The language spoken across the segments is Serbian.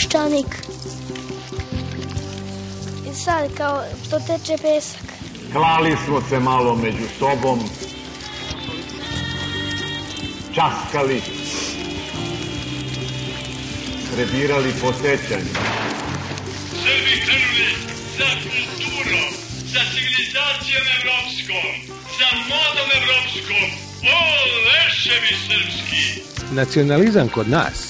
peščanik. I sad kao što teče pesak. Klali smo se malo među sobom, časkali, prebirali po sećanju. Srbi krenuli za kulturom, za civilizacijom evropskom, za modom evropskom. O, leševi srpski! Nacionalizam kod nas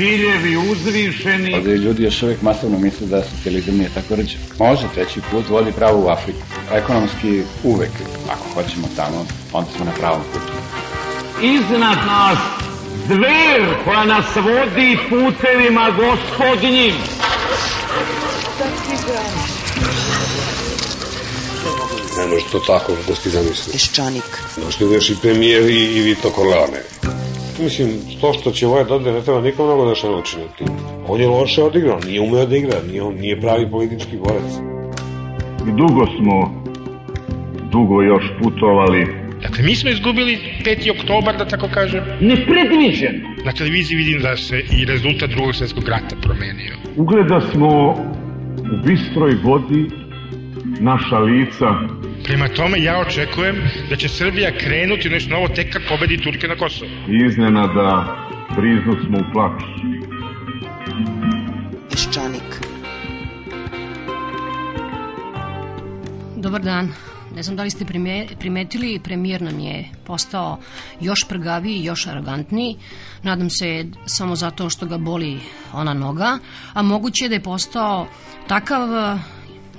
ciljevi uzvišeni. Ovdje ljudi još uvijek masovno misle da socijalizam nije tako rđe. Može, treći put vodi pravo u Afriku. Ekonomski uvek, ako hoćemo tamo, onda smo na pravom putu. Iznad nas zver koja nas vodi putevima gospodnjim. Ne može to tako kako ti zamisli. Peščanik. Možete da još i premijer i, i Vito Corleone. Mislim, to što će ovaj dode ne treba nikom mnogo da se nauči na tim. On je loše odigrao, nije umeo da igra, nije, on nije pravi politički borec. I dugo smo, dugo još putovali. Dakle, mi smo izgubili 5. oktobar, da tako kažem. Nepredviđeno. Na televiziji vidim da se i rezultat drugog svjetskog rata promenio. Ugleda smo u bistroj vodi naša lica. Prema tome, ja očekujem da će Srbija krenuti u nešto novo tek kad pobedi Turke na Kosovo. Iznenada priznu smo u plaću. Peščanik. Dobar dan. Ne znam da li ste prime- primetili, premijer nam je postao još prgaviji, još arogantniji. Nadam se samo zato što ga boli ona noga, a moguće je da je postao takav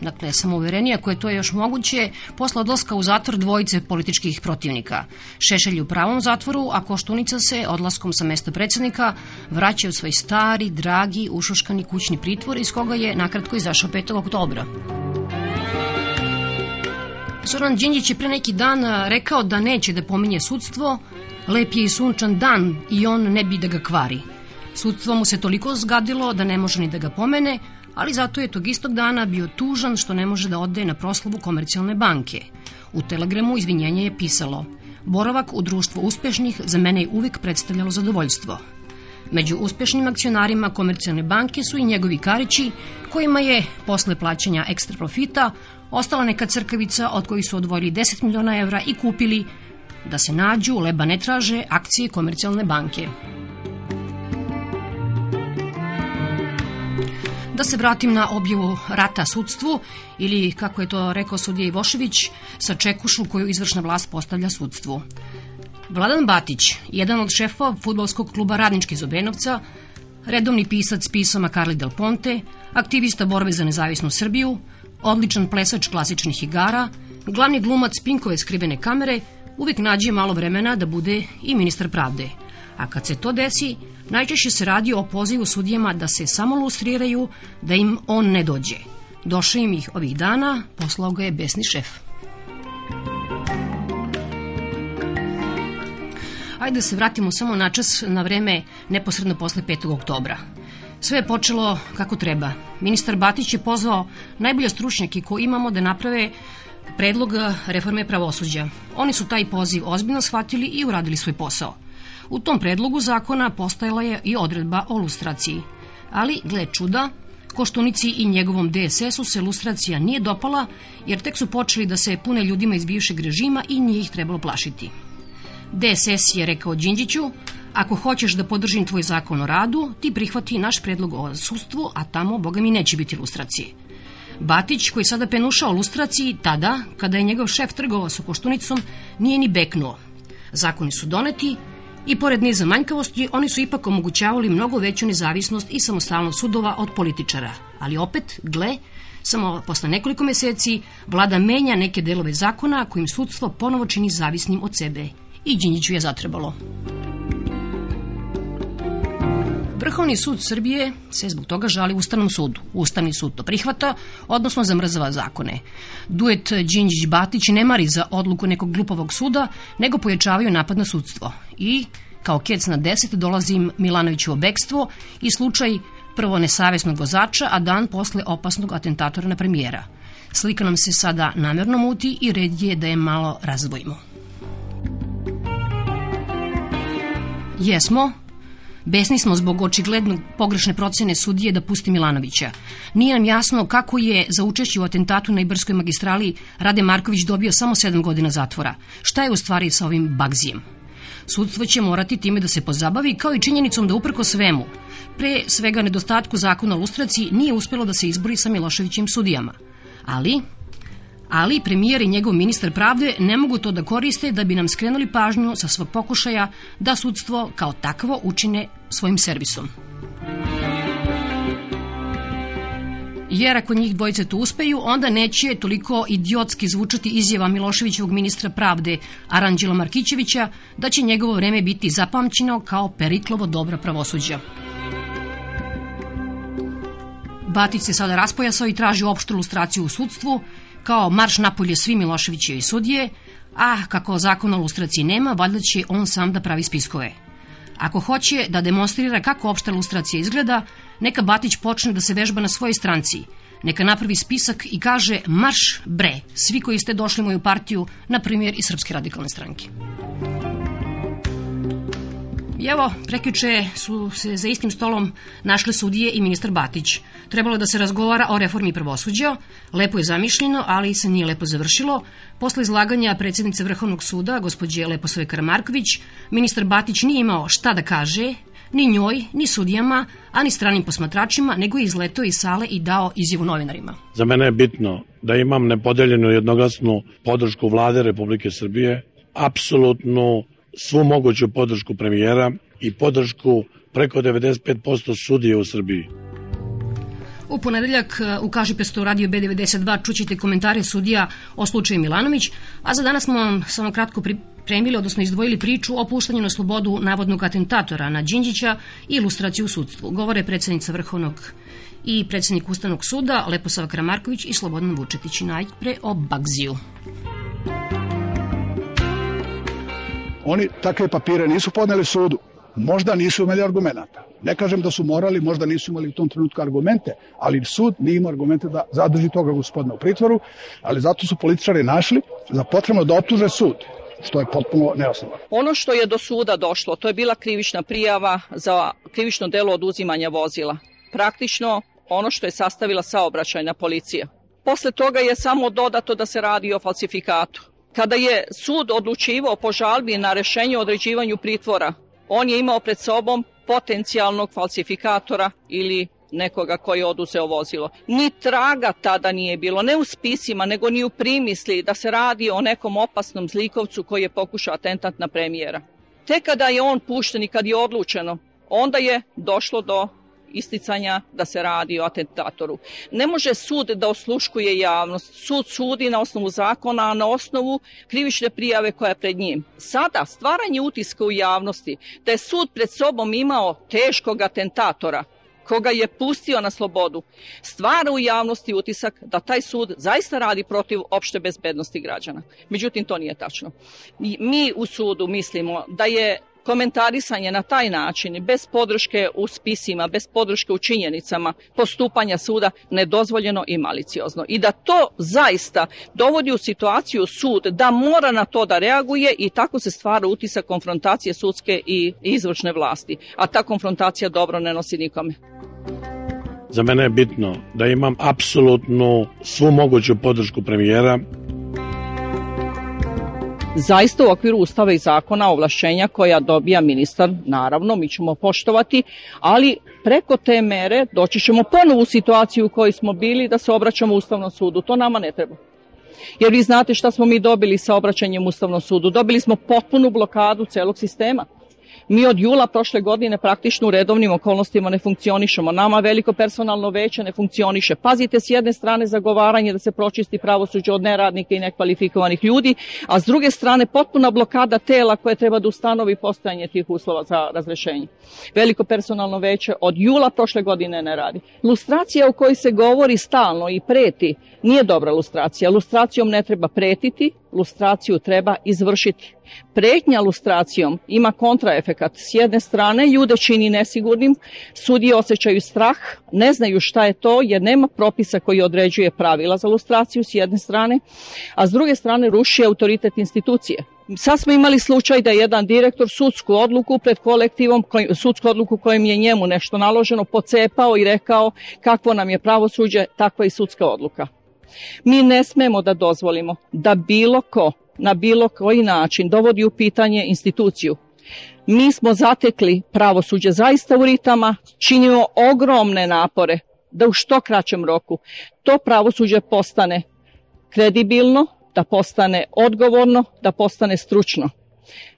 dakle, samouverenije, ako je to još moguće, posle odlaska u zatvor dvojice političkih protivnika. Šešelj u pravom zatvoru, a Koštunica se odlaskom sa mesta predsednika vraća u svoj stari, dragi, ušuškani kućni pritvor iz koga je nakratko izašao 5. oktobra. Zoran Đinđić je pre neki dan rekao da neće da pominje sudstvo, lep je i sunčan dan i on ne bi da ga kvari. Sudstvo mu se toliko zgadilo da ne može ni da ga pomene, ali zato je tog istog dana bio tužan što ne može da ode na proslavu komercijalne banke. U telegramu izvinjenje je pisalo Boravak u društvu uspešnih za mene je uvek predstavljalo zadovoljstvo. Među uspešnim akcionarima komercijalne banke su i njegovi karići, kojima je, posle plaćanja ekstra profita, ostala neka crkavica od kojih su odvojili 10 miliona evra i kupili da se nađu, leba ne traže, akcije komercijalne banke. Da se vratim na objavu rata sudstvu ili, kako je to rekao sudija Ivošević, sa čekušu koju izvršna vlast postavlja sudstvu. Vladan Batić, jedan od šefova futbolskog kluba Radnički iz Obenovca, redovni pisac pisama Karli Del Ponte, aktivista borbe za nezavisnu Srbiju, odličan plesač klasičnih igara, glavni glumac Pinkove skrivene kamere, uvijek nađe malo vremena da bude i ministar pravde. A kad se to desi, najčešće se radi o pozivu sudijama da se samo lustriraju, da im on ne dođe. Došao im ih ovih dana, poslao ga je besni šef. Ajde da se vratimo samo na čas na vreme neposredno posle 5. oktobra. Sve je počelo kako treba. Ministar Batić je pozvao najbolje stručnjake koji imamo da naprave predlog reforme pravosuđa. Oni su taj poziv ozbiljno shvatili i uradili svoj posao. U tom predlogu zakona postojala je i odredba o lustraciji. Ali, gle čuda, Koštunici i njegovom DSS-u se lustracija nije dopala, jer tek su počeli da se pune ljudima iz bivšeg režima i nije ih trebalo plašiti. DSS je rekao Đinđiću, ako hoćeš da podržim tvoj zakon o radu, ti prihvati naš predlog o sustvu, a tamo, boga mi, neće biti lustracije. Batić, koji sada penušao lustraciji, tada, kada je njegov šef trgovao sa Koštunicom, nije ni beknuo. Zakoni su doneti i pored niza manjkavosti, oni su ipak omogućavali mnogo veću nezavisnost i samostalnost sudova od političara. Ali opet, gle, samo posle nekoliko meseci vlada menja neke delove zakona kojim sudstvo ponovo čini zavisnim od sebe. I Đinjiću je zatrebalo. Vrhovni sud Srbije se zbog toga žali Ustavnom sudu. Ustavni sud to prihvata, odnosno zamrzava zakone. Duet Đinđić-Batić ne mari za odluku nekog glupovog suda, nego pojačavaju napad na sudstvo. I kao kec na deset dolazi im Milanovićevo bekstvo i slučaj prvo nesavesnog vozača, a dan posle opasnog atentatora na premijera. Slika nam se sada namerno muti i red je da je malo razdvojimo. Jesmo, Besni smo zbog očigledno pogrešne procene sudije da pusti Milanovića. Nije nam jasno kako je za učešće u atentatu na Ibarskoj magistrali Rade Marković dobio samo 7 godina zatvora. Šta je u stvari sa ovim bagzijem? Sudstvo će morati time da se pozabavi kao i činjenicom da uprko svemu, pre svega nedostatku zakona o lustraciji, nije uspelo da se izbori sa Miloševićim sudijama. Ali, ali premijer i njegov ministar pravde ne mogu to da koriste da bi nam skrenuli pažnju sa svog pokušaja da sudstvo kao takvo učine svojim servisom. Jer ako njih dvojice to uspeju, onda neće toliko idiotski zvučati izjava Miloševićevog ministra pravde Aranđela Markićevića da će njegovo vreme biti zapamćeno kao periklovo dobra pravosuđa. Batić se sada raspojasao i traži opštu ilustraciju u sudstvu, kao marš napolje svi Miloševićevi sudije, a kako zakona o lustraciji nema, valjda će on sam da pravi spiskove. Ako hoće da demonstrira kako opšta ilustracija izgleda, neka Batić počne da se vežba na svojoj stranci, neka napravi spisak i kaže marš bre, svi koji ste došli moju partiju, na primjer iz Srpske radikalne stranke. I evo, prekjuče su se za istim stolom našle sudije i ministar Batić. Trebalo da se razgovara o reformi pravosuđa, lepo je zamišljeno, ali se nije lepo završilo. Posle izlaganja predsjednice Vrhovnog suda, gospođe Leposove Karamarković, ministar Batić nije imao šta da kaže, ni njoj, ni sudijama, a ni stranim posmatračima, nego je izletao iz sale i dao izjavu novinarima. Za mene je bitno da imam nepodeljenu jednoglasnu podršku vlade Republike Srbije, apsolutnu svu moguću podršku premijera i podršku preko 95% sudije u Srbiji. U ponedeljak u Kažipestu radio B92 čućete komentare sudija o slučaju Milanović, a za danas smo vam samo kratko pripremili, odnosno izdvojili priču o puštanju na slobodu navodnog atentatora na Đinđića i ilustraciju u sudstvu. Govore predsednica Vrhovnog i predsednik Ustavnog suda Leposava Kramarković i Slobodan Vučetić. Najpre o Bagziju. Oni takve papire nisu podneli sudu. Možda nisu imali argumenta. Ne kažem da su morali, možda nisu imali u tom trenutku argumente, ali sud nije imao argumente da zadrži toga gospodina u pritvoru, ali zato su političari našli za potrebno da optuže sud što je potpuno neosnovano. Ono što je do suda došlo, to je bila krivična prijava za krivično delo oduzimanja vozila. Praktično ono što je sastavila saobraćajna policija. Posle toga je samo dodato da se radi o falsifikatu. Kada je sud odlučivao po žalbi na rešenje o određivanju pritvora, on je imao pred sobom potencijalnog falsifikatora ili nekoga koji je oduzeo vozilo. Ni traga tada nije bilo, ne u spisima, nego ni u primisli da se radi o nekom opasnom zlikovcu koji je pokušao atentat na premijera. Tek kada je on pušten i kad je odlučeno, onda je došlo do isticanja da se radi o atentatoru. Ne može sud da osluškuje javnost. Sud sudi na osnovu zakona, a na osnovu krivične prijave koja je pred njim. Sada stvaranje utiska u javnosti da je sud pred sobom imao teškog atentatora, koga je pustio na slobodu, stvara u javnosti utisak da taj sud zaista radi protiv opšte bezbednosti građana. Međutim, to nije tačno. Mi u sudu mislimo da je komentarisanje na taj način, bez podrške u spisima, bez podrške u činjenicama postupanja suda, nedozvoljeno i maliciozno. I da to zaista dovodi u situaciju sud da mora na to da reaguje i tako se stvara utisak konfrontacije sudske i izvršne vlasti. A ta konfrontacija dobro ne nosi nikome. Za mene je bitno da imam apsolutnu svu moguću podršku premijera zaista u okviru ustava i zakona ovlašćenja koja dobija ministar, naravno, mi ćemo poštovati, ali preko te mere doći ćemo ponovo u situaciju u kojoj smo bili da se obraćamo Ustavnom sudu. To nama ne treba. Jer vi znate šta smo mi dobili sa obraćanjem Ustavnom sudu. Dobili smo potpunu blokadu celog sistema. Mi od jula prošle godine praktično u redovnim okolnostima ne funkcionišemo. Nama veliko personalno veće ne funkcioniše. Pazite, s jedne strane zagovaranje da se pročisti pravosuđe od neradnika i nekvalifikovanih ljudi, a s druge strane potpuna blokada tela koje treba da ustanovi postojanje tih uslova za razrešenje. Veliko personalno veće od jula prošle godine ne radi. Lustracija u kojoj se govori stalno i preti nije dobra lustracija. Lustracijom ne treba pretiti, lustraciju treba izvršiti. Pretnja lustracijom ima kontraefekat. S jedne strane, ljude čini nesigurnim, sudije osjećaju strah, ne znaju šta je to jer nema propisa koji određuje pravila za lustraciju s jedne strane, a s druge strane ruši autoritet institucije. Sad smo imali slučaj da je jedan direktor sudsku odluku pred kolektivom, sudsku odluku kojim je njemu nešto naloženo, pocepao i rekao kakvo nam je pravosuđe, takva i sudska odluka. Mi ne smemo da dozvolimo da bilo ko na bilo koji način dovodi u pitanje instituciju. Mi smo zatekli pravosuđe zaista u ritama, činimo ogromne napore da u što kraćem roku to pravosuđe postane kredibilno, da postane odgovorno, da postane stručno.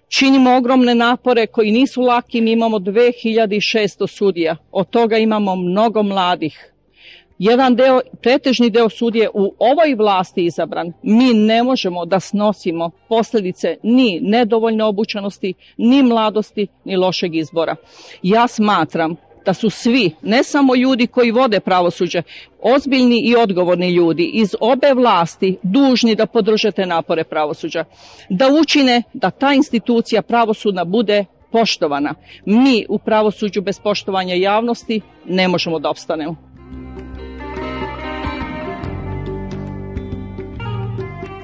Činimo ogromne napore koji nisu laki, mi imamo 2600 sudija, od toga imamo mnogo mladih, jedan deo, pretežni deo sudije u ovoj vlasti izabran, mi ne možemo da snosimo posledice ni nedovoljne obučenosti, ni mladosti, ni lošeg izbora. Ja smatram da su svi, ne samo ljudi koji vode pravosuđe, ozbiljni i odgovorni ljudi iz obe vlasti dužni da podrže te napore pravosuđa, da učine da ta institucija pravosudna bude poštovana. Mi u pravosuđu bez poštovanja javnosti ne možemo da opstanemo.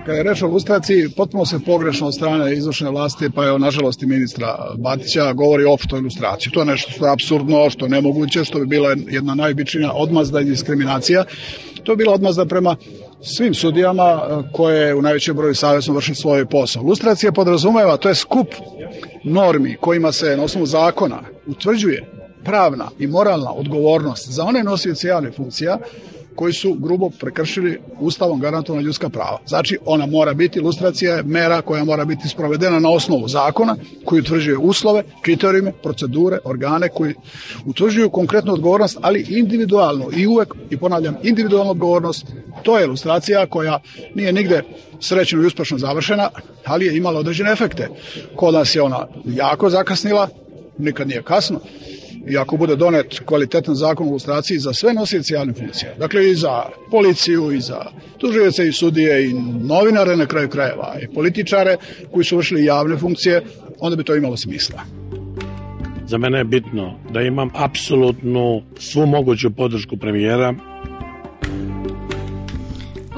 Kada je reč o lustraciji, potpuno se pogrešno od strane izvršne vlasti, pa je nažalost i ministra Batića, govori opšto o ilustraciji. To je nešto što je absurdno, što je nemoguće, što bi bila jedna najobičnija odmazda i diskriminacija. To je bila odmazda prema svim sudijama koje u najvećem broju savjesno vrši svoj posao. Lustracija podrazumeva, to je skup normi kojima se na osnovu zakona utvrđuje pravna i moralna odgovornost za one nosioce javne funkcija koji su grubo prekršili ustavom garantovana ljudska prava. Znači, ona mora biti, ilustracija mera koja mora biti sprovedena na osnovu zakona, koji utvrđuje uslove, kriterijume, procedure, organe koji utvrđuju konkretnu odgovornost, ali individualno i uvek, i ponavljam, individualnu odgovornost, to je ilustracija koja nije nigde srećno i uspešno završena, ali je imala određene efekte. Kod nas je ona jako zakasnila, nikad nije kasno, i ako bude donet kvalitetan zakon o ilustraciji za sve nosioci javne funkcije, dakle i za policiju, i za tužioce i sudije i novinare na kraju krajeva i političare koji su vršili javne funkcije, onda bi to imalo smisla. Za mene je bitno da imam apsolutnu svu moguću podršku premijera.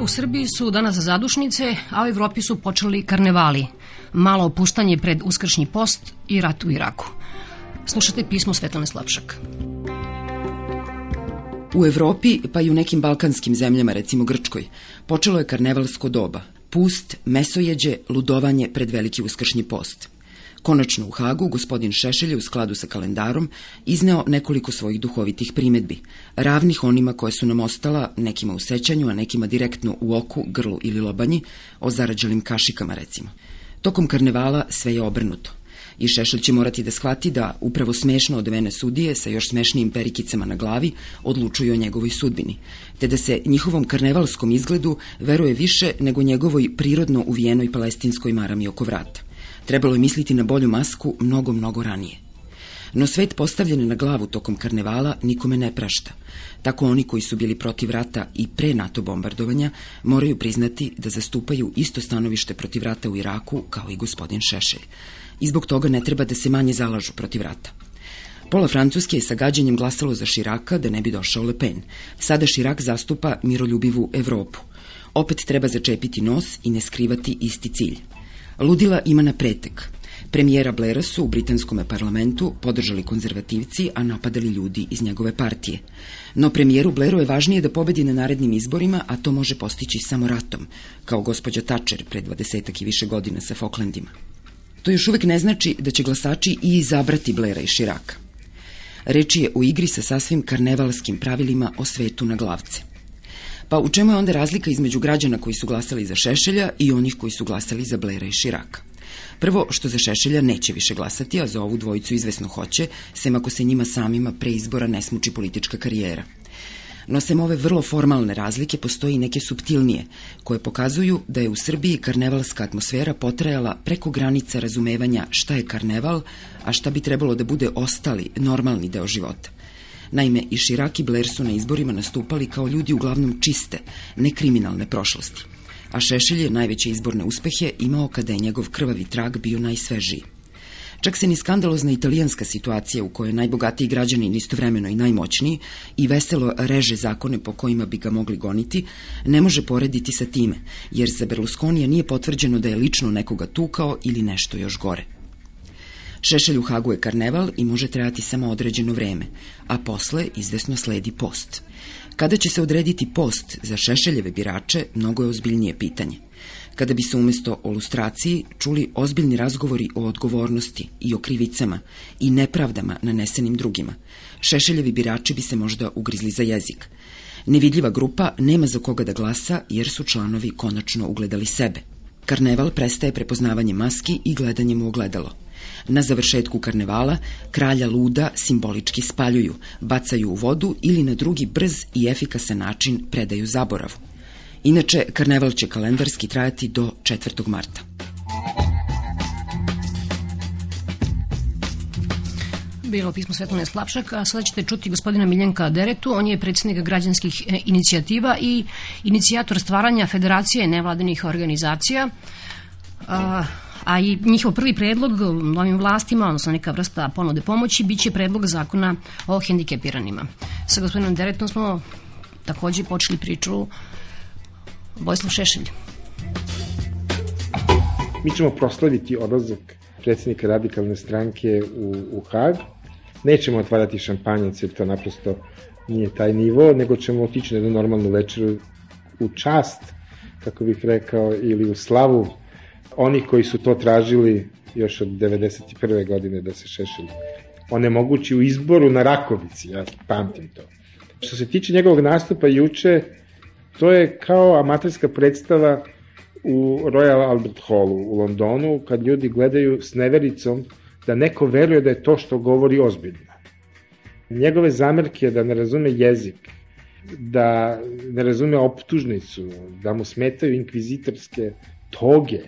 U Srbiji su danas zadušnice, a u Evropi su počeli karnevali. Malo opuštanje pred uskršnji post i rat u Iraku. Slušate pismo Svetlane Slavšak. U Evropi, pa i u nekim balkanskim zemljama, recimo Grčkoj, počelo je karnevalsko doba. Pust, mesojeđe, ludovanje pred veliki uskršnji post. Konačno u Hagu gospodin Šešelj u skladu sa kalendarom izneo nekoliko svojih duhovitih primetbi, ravnih onima koje su nam ostala, nekima u sećanju, a nekima direktno u oku, grlu ili lobanji, o zarađelim kašikama recimo. Tokom karnevala sve je obrnuto i Šešelj će morati da shvati da upravo smešno odvene sudije sa još smešnijim perikicama na glavi odlučuju o njegovoj sudbini, te da se njihovom karnevalskom izgledu veruje više nego njegovoj prirodno uvijenoj palestinskoj marami oko vrata. Trebalo je misliti na bolju masku mnogo, mnogo ranije. No svet postavljen na glavu tokom karnevala nikome ne prašta. Tako oni koji su bili protiv rata i pre NATO bombardovanja moraju priznati da zastupaju isto stanovište protiv rata u Iraku kao i gospodin Šešelj i zbog toga ne treba da se manje zalažu protiv rata. Pola Francuske je sa gađenjem glasalo za Širaka da ne bi došao Le Pen. Sada Širak zastupa miroljubivu Evropu. Opet treba začepiti nos i ne skrivati isti cilj. Ludila ima na pretek. Premijera Blaira su u britanskom parlamentu podržali konzervativci, a napadali ljudi iz njegove partije. No premijeru Blairu je važnije da pobedi na narednim izborima, a to može postići samo ratom, kao gospođa Thatcher pred dvadesetak i više godina sa Falklandima. To još uvek ne znači da će glasači i izabrati Blera i Širaka. Reči je u igri sa sasvim karnevalskim pravilima o svetu na glavce. Pa u čemu je onda razlika između građana koji su glasali za Šešelja i onih koji su glasali za Blera i Širaka? Prvo, što za Šešelja neće više glasati, a za ovu dvojicu izvesno hoće, sem ako se njima samima pre izbora ne smuči politička karijera. No sem ove vrlo formalne razlike postoji neke subtilnije, koje pokazuju da je u Srbiji karnevalska atmosfera potrajala preko granica razumevanja šta je karneval, a šta bi trebalo da bude ostali, normalni deo života. Naime, i Širak i Blair su na izborima nastupali kao ljudi uglavnom čiste, nekriminalne prošlosti. A Šešelj je najveće izborne uspehe imao kada je njegov krvavi trag bio najsvežiji. Čak se ni skandalozna italijanska situacija u kojoj najbogatiji građani istovremeno i najmoćniji i veselo reže zakone po kojima bi ga mogli goniti, ne može porediti sa time, jer za Berlusconija nije potvrđeno da je lično nekoga tukao ili nešto još gore. Šešelj u Hagu je karneval i može trajati samo određeno vreme, a posle izvesno sledi post. Kada će se odrediti post za Šešeljeve birače, mnogo je ozbiljnije pitanje. Kada bi se umesto o lustraciji čuli ozbiljni razgovori o odgovornosti i o krivicama i nepravdama nanesenim drugima, Šešeljevi birači bi se možda ugrizli za jezik. Nevidljiva grupa nema za koga da glasa jer su članovi konačno ugledali sebe. Karneval prestaje prepoznavanjem maski i gledanjem u ogledalo. Na završetku karnevala kralja luda simbolički spaljuju, bacaju u vodu ili na drugi brz i efikasan način predaju zaboravu. Inače, karneval će kalendarski trajati do 4. marta. bilo pismo Svetlane Slapšak, a sada ćete čuti gospodina Miljenka Deretu, on je predsjednik građanskih e, inicijativa i inicijator stvaranja Federacije nevladinih organizacija. A, a i njihov prvi predlog novim vlastima, odnosno neka vrsta ponude pomoći, biće predlog zakona o hendikepiranima. Sa gospodinom Deretom smo takođe počeli priču Vojislav Šešelj. Mi ćemo proslaviti odlazak predsjednika radikalne stranke u, u Hag. Nećemo otvarati šampanjac jer to naprosto nije taj nivo, nego ćemo otići na jednu normalnu večeru u čast, kako bih rekao, ili u slavu oni koji su to tražili još od 91. godine da se Šešelj onemogući u izboru na Rakovici, ja pamtim to. Što se tiče njegovog nastupa juče, to je kao amaterska predstava u Royal Albert Hallu u Londonu, kad ljudi gledaju s nevericom da neko veruje da je to što govori ozbiljno. Njegove zamerke da ne razume jezik, da ne razume optužnicu, da mu smetaju inkvizitorske toge,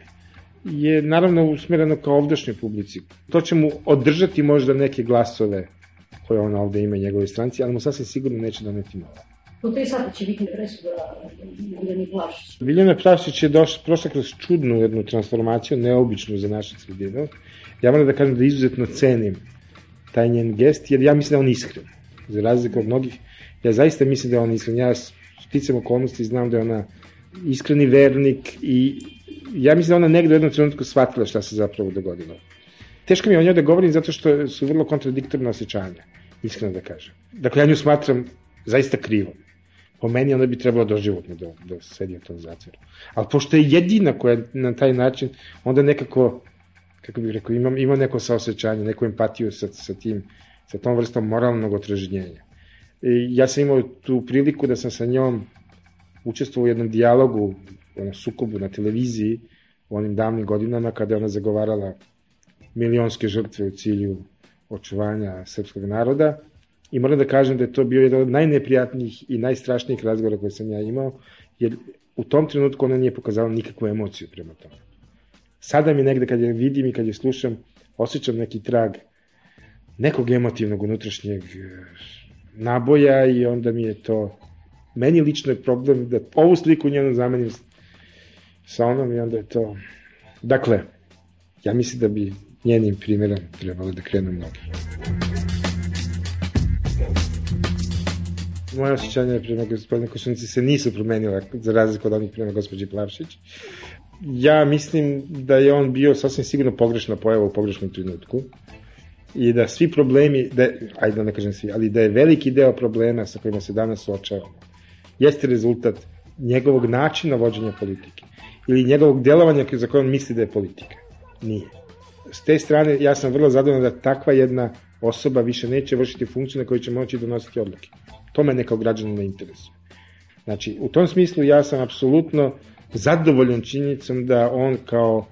je naravno usmjereno kao ovdašnjoj publici. To će mu održati možda neke glasove koje on ovde ima njegove stranci, ali mu sasvim sigurno neće doneti nove. U 3 sata će biti presuda Biljani Plavšić. Biljana Plavšić je došla, prošla kroz čudnu jednu transformaciju, neobičnu za našu sredinu. Ja moram da kažem da izuzetno cenim taj njen gest, jer ja mislim da on iskren. Za razliku od mnogih, ja zaista mislim da je on iskren. Ja sticam okolnosti znam da je ona iskreni vernik i ja mislim da ona negde u jednom trenutku shvatila šta se zapravo dogodilo. Teško mi je o njoj da govorim zato što su vrlo kontradiktorne osjećanja, iskreno da kažem. Dakle, ja nju smatram zaista krivom. Po meni ona bi trebalo doživotno da, da sedi u tom zatvoru. Ali pošto je jedina koja na taj način, onda nekako, kako bih rekao, ima, ima neko saosećanje, neku empatiju sa, sa tim, sa tom vrstom moralnog otražnjenja. I ja sam imao tu priliku da sam sa njom učestvovao u jednom dijalogu, ono, sukobu na televiziji u onim davnim godinama kada je ona zagovarala milionske žrtve u cilju očuvanja srpskog naroda i moram da kažem da je to bio jedan od najneprijatnijih i najstrašnijih razgovora koje sam ja imao, jer u tom trenutku ona nije pokazala nikakvu emociju prema tome. Sada mi negde kad je vidim i kad je slušam, osjećam neki trag nekog emotivnog unutrašnjeg eh, naboja i onda mi je to meni lično je problem da ovu sliku njenu zamenim sa onom i onda je to... Dakle, ja mislim da bi njenim primjerom trebalo da krenu mnogi. Moje osjećanje prema gospodine Košunici se nisu promenila za razliku od onih prema gospođi Plavšić. Ja mislim da je on bio sasvim sigurno pogrešna pojava u pogrešnom trenutku i da svi problemi, da, ajde da ne kažem svi, ali da je veliki deo problema sa kojima se danas suočavamo, jeste rezultat njegovog načina vođenja politike ili njegovog delovanja za koje on misli da je politika. Nije. S te strane ja sam vrlo zadovoljan da takva jedna osoba više neće vršiti funkciju na kojoj će moći donositi odluke. To me kao građana ne interesuje. Znači, u tom smislu ja sam apsolutno zadovoljan činjenicom da on kao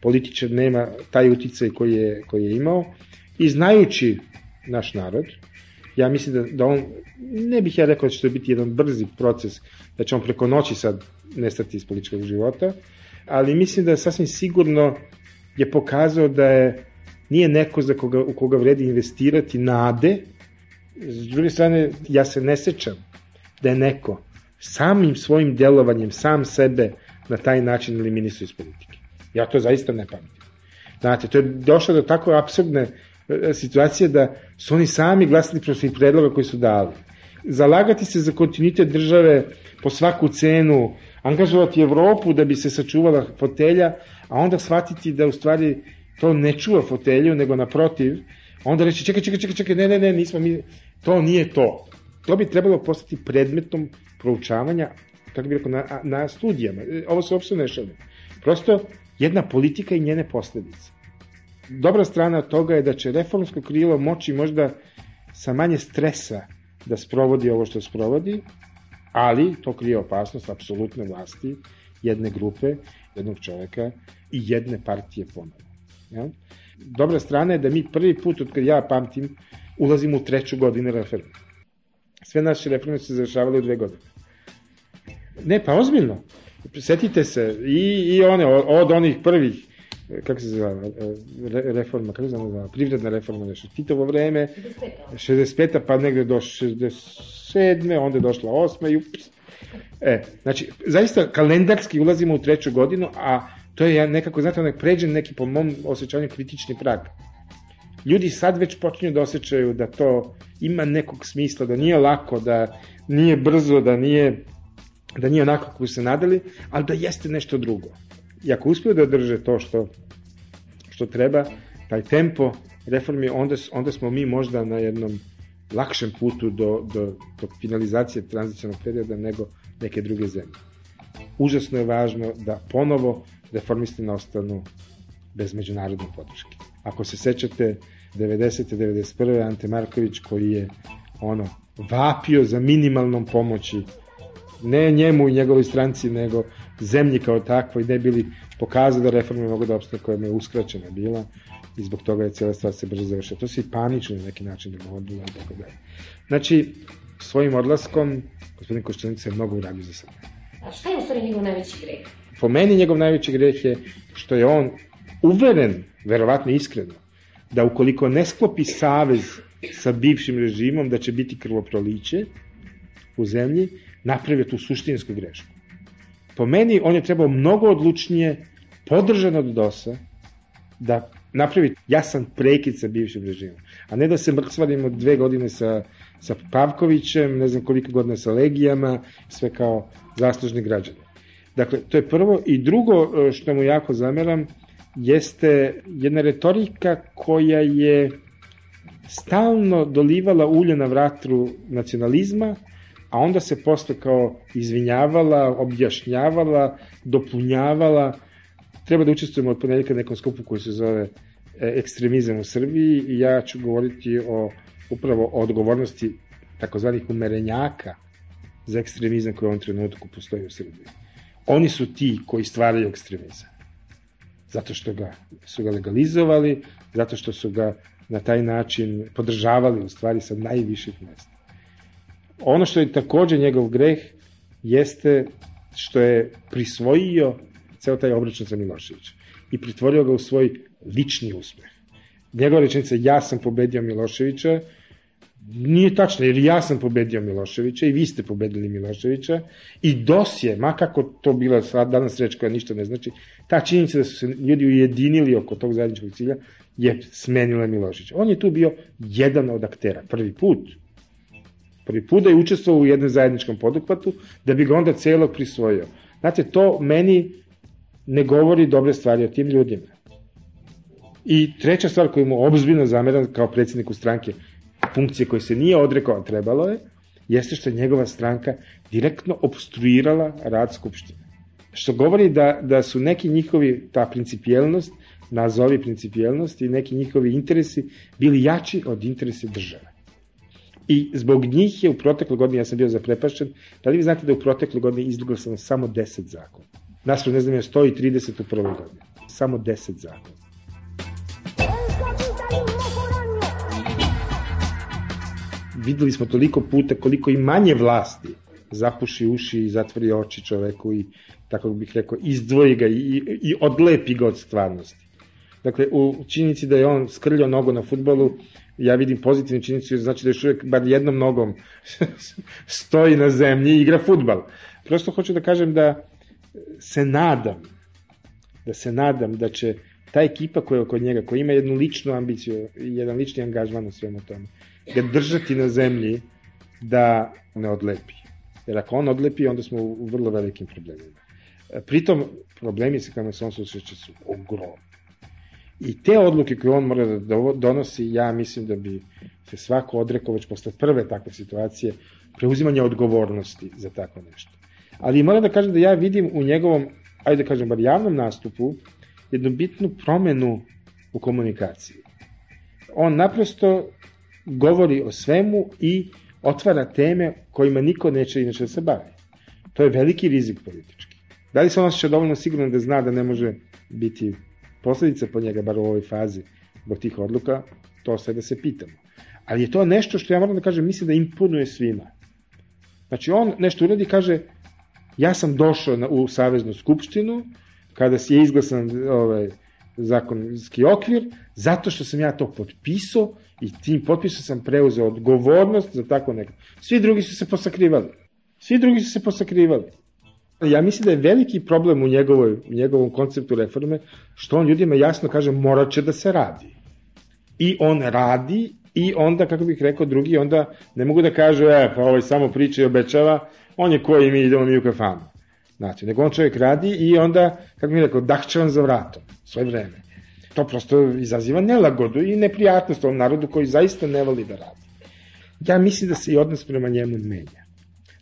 političar nema taj uticaj koji je, koji je imao i znajući naš narod, ja mislim da, da on, ne bih ja rekao da će to biti jedan brzi proces, da će on preko noći sad nestati iz političkog života, ali mislim da sasvim sigurno je pokazao da je nije neko za koga, u koga vredi investirati nade. S druge strane, ja se ne sećam da je neko samim svojim delovanjem, sam sebe na taj način eliminisao iz politike. Ja to zaista ne pamtim. Znate, to je došlo do tako absurdne e, situacije da su oni sami glasili protiv predloga koji su dali. Zalagati se za kontinuitet države po svaku cenu, angažovati Evropu da bi se sačuvala fotelja, a onda shvatiti da u stvari to ne čuva fotelju, nego naprotiv, onda reći čekaj, čekaj, čekaj, čekaj, ne, ne, ne, nismo mi, to nije to. To bi trebalo postati predmetom proučavanja, kako bi rekao, na, na studijama. Ovo se uopšte ne. Prosto jedna politika i njene posledice. Dobra strana toga je da će reformsko krilo moći možda sa manje stresa da sprovodi ovo što sprovodi, ali to krije opasnost apsolutne vlasti jedne grupe, jednog čoveka i jedne partije ponovno. Ja? Dobra strana je da mi prvi put, od kad ja pamtim, ulazimo u treću godinu reforme. Sve naše reforme su završavale u dve godine. Ne, pa ozbiljno. Setite se, i, i one, od onih prvih, kako se zove, reforma, kako se zove, privredna reforma, nešto, Titovo vreme, 65. pa negde do 67. onda je došla 8. i ups. E, znači, zaista kalendarski ulazimo u treću godinu, a to je nekako, znate, onak pređen neki po mom osjećanju kritični prag. Ljudi sad već počinju da osjećaju da to ima nekog smisla, da nije lako, da nije brzo, da nije da nije onako kako se nadali, ali da jeste nešto drugo. I ako uspiju da drže to što, što treba, taj tempo reformi, onda, onda smo mi možda na jednom lakšem putu do, do, do finalizacije tranzicionog perioda nego neke druge zemlje. Užasno je važno da ponovo reformisti ne ostanu bez međunarodne podrške. Ako se sećate 90. 91. Ante Marković koji je ono vapio za minimalnom pomoći ne njemu i njegovoj stranci, nego zemlji kao takvoj, ne bili pokazali da reforme mogu da opstane koja je uskraćena bila i zbog toga je cijela stvar se brzo završila. To se i panično na neki način dogodilo i tako dalje. Znači, svojim odlaskom gospodin Koščanica je mnogo uradio za sebe. A šta je u stvari njegov najveći greh? Po meni njegov najveći greh je što je on uveren, verovatno iskreno, da ukoliko ne sklopi savez sa bivšim režimom, da će biti krvoproliće u zemlji, napravio tu suštinsku grešku. Po meni, on je trebao mnogo odlučnije, podržan od DOS-a, da napravi jasan prekid sa bivšim režimom. A ne da se mrcvarimo dve godine sa, sa Pavkovićem, ne znam koliko godina sa Legijama, sve kao zaslužni građani. Dakle, to je prvo. I drugo e, što mu jako zameram, jeste jedna retorika koja je stalno dolivala ulje na vratru nacionalizma, a onda se posle kao izvinjavala, objašnjavala, dopunjavala. Treba da učestvujemo od ponedjeljka nekom skupu koji se zove e, ekstremizam u Srbiji i ja ću govoriti o upravo o odgovornosti takozvanih umerenjaka za ekstremizam koji u ovom trenutku postoji u Srbiji. Oni su ti koji stvaraju ekstremizam. Zato što ga, su ga legalizovali, zato što su ga na taj način podržavali u stvari sa najviših mesta. Ono što je takođe njegov greh jeste što je prisvojio ceo taj obračun sa Miloševića i pretvorio ga u svoj lični uspeh. Njegova rečenica ja sam pobedio Miloševića nije tačno, jer ja sam pobedio Miloševića i vi ste pobedili Miloševića i DOS je, makako to bila sad, danas reč koja ništa ne znači, ta činjenica da su se ljudi ujedinili oko tog zajedničkog cilja je smenila Miloševića. On je tu bio jedan od aktera, prvi put prvi put da je učestvovao u jednom zajedničkom poduhvatu, da bi ga onda celog prisvojio. Znate, to meni ne govori dobre stvari o tim ljudima. I treća stvar koju mu obzbiljno zameram kao predsjedniku stranke, funkcije koje se nije odrekao, trebalo je, jeste što je njegova stranka direktno obstruirala rad Skupštine. Što govori da, da su neki njihovi, ta principijelnost, nazovi principijelnost i neki njihovi interesi bili jači od interesa države. I zbog njih je u protekle godine, ja sam bio zaprepašćen, da li vi znate da u protekle godine izglasano samo 10 zakona? Naspravo, ne znam, je 130 u prvoj godini. samo 10 zakona. Videli smo toliko puta koliko i manje vlasti zapuši uši i zatvori oči čoveku i, tako bih rekao, izdvoji ga i, i odlepi ga od stvarnosti. Dakle, u činjenici da je on skrljao nogu na futbolu, ja vidim pozitivnu činjenicu, znači da još uvijek bar jednom nogom stoji na zemlji i igra futbal. Prosto hoću da kažem da se nadam, da se nadam da će ta ekipa koja je oko njega, koja ima jednu ličnu ambiciju i jedan lični angažman na svemu tome, ga držati na zemlji da ne odlepi. Jer ako on odlepi, onda smo u vrlo velikim problemima. Pritom, problemi sa kojima se on susreće su ogromni. I te odluke koje on mora da donosi, ja mislim da bi se svako odrekao već posle prve takve situacije preuzimanja odgovornosti za tako nešto. Ali moram da kažem da ja vidim u njegovom, ajde da kažem, bar javnom nastupu, jednu bitnu promenu u komunikaciji. On naprosto govori o svemu i otvara teme kojima niko neće inače da se bavi. To je veliki rizik politički. Da li se on osjeća dovoljno sigurno da zna da ne može biti posledica po njega, bar u ovoj fazi, zbog tih odluka, to sve da se pitamo. Ali je to nešto što ja moram da kažem, mislim da imponuje svima. Znači on nešto uradi i kaže, ja sam došao na, u Saveznu skupštinu, kada je izglasan ovaj, zakonski okvir, zato što sam ja to potpisao i tim potpisom sam preuzeo odgovornost za tako neko. Svi drugi su se posakrivali. Svi drugi su se posakrivali. Ja mislim da je veliki problem u, njegovoj, u njegovom konceptu reforme, što on ljudima jasno kaže morat će da se radi. I on radi i onda, kako bih rekao, drugi onda ne mogu da kažu, e, pa ovaj samo priča i obećava, on je koji mi idemo mi u kafanu. Znači, nego on čovjek radi i onda, kako bih rekao, dahće on za vratom, sve vreme. To prosto izaziva nelagodu i neprijatnost ovom narodu koji zaista ne voli da radi. Ja mislim da se i odnos prema njemu menja.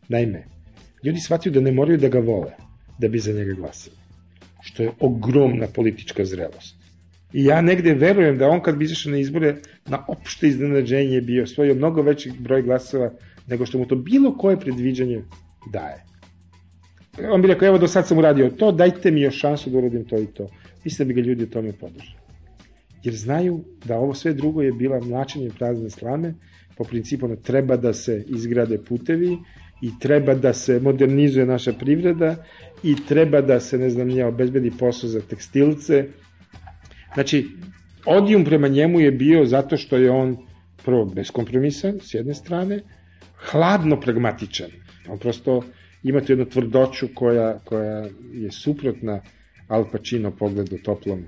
Naime, ljudi shvataju da ne moraju da ga vole da bi za njega glasili. Što je ogromna politička zrelost. I ja negde verujem da on kad bi izašao na izbore na opšte iznenađenje bio osvojio mnogo veći broj glasova nego što mu to bilo koje predviđanje daje. On bi rekao, evo do sad sam uradio to, dajte mi još šansu da uradim to i to. Mislim da bi ga ljudi o tome podržali. Jer znaju da ovo sve drugo je bila mlačenje prazne slame, po principu da treba da se izgrade putevi i treba da se modernizuje naša privreda i treba da se, ne znam, nije obezbedi posao za tekstilce. Znači, odijum prema njemu je bio zato što je on prvo beskompromisan, s jedne strane, hladno pragmatičan. On prosto ima tu jednu tvrdoću koja, koja je suprotna Al Pacino pogledu toplom.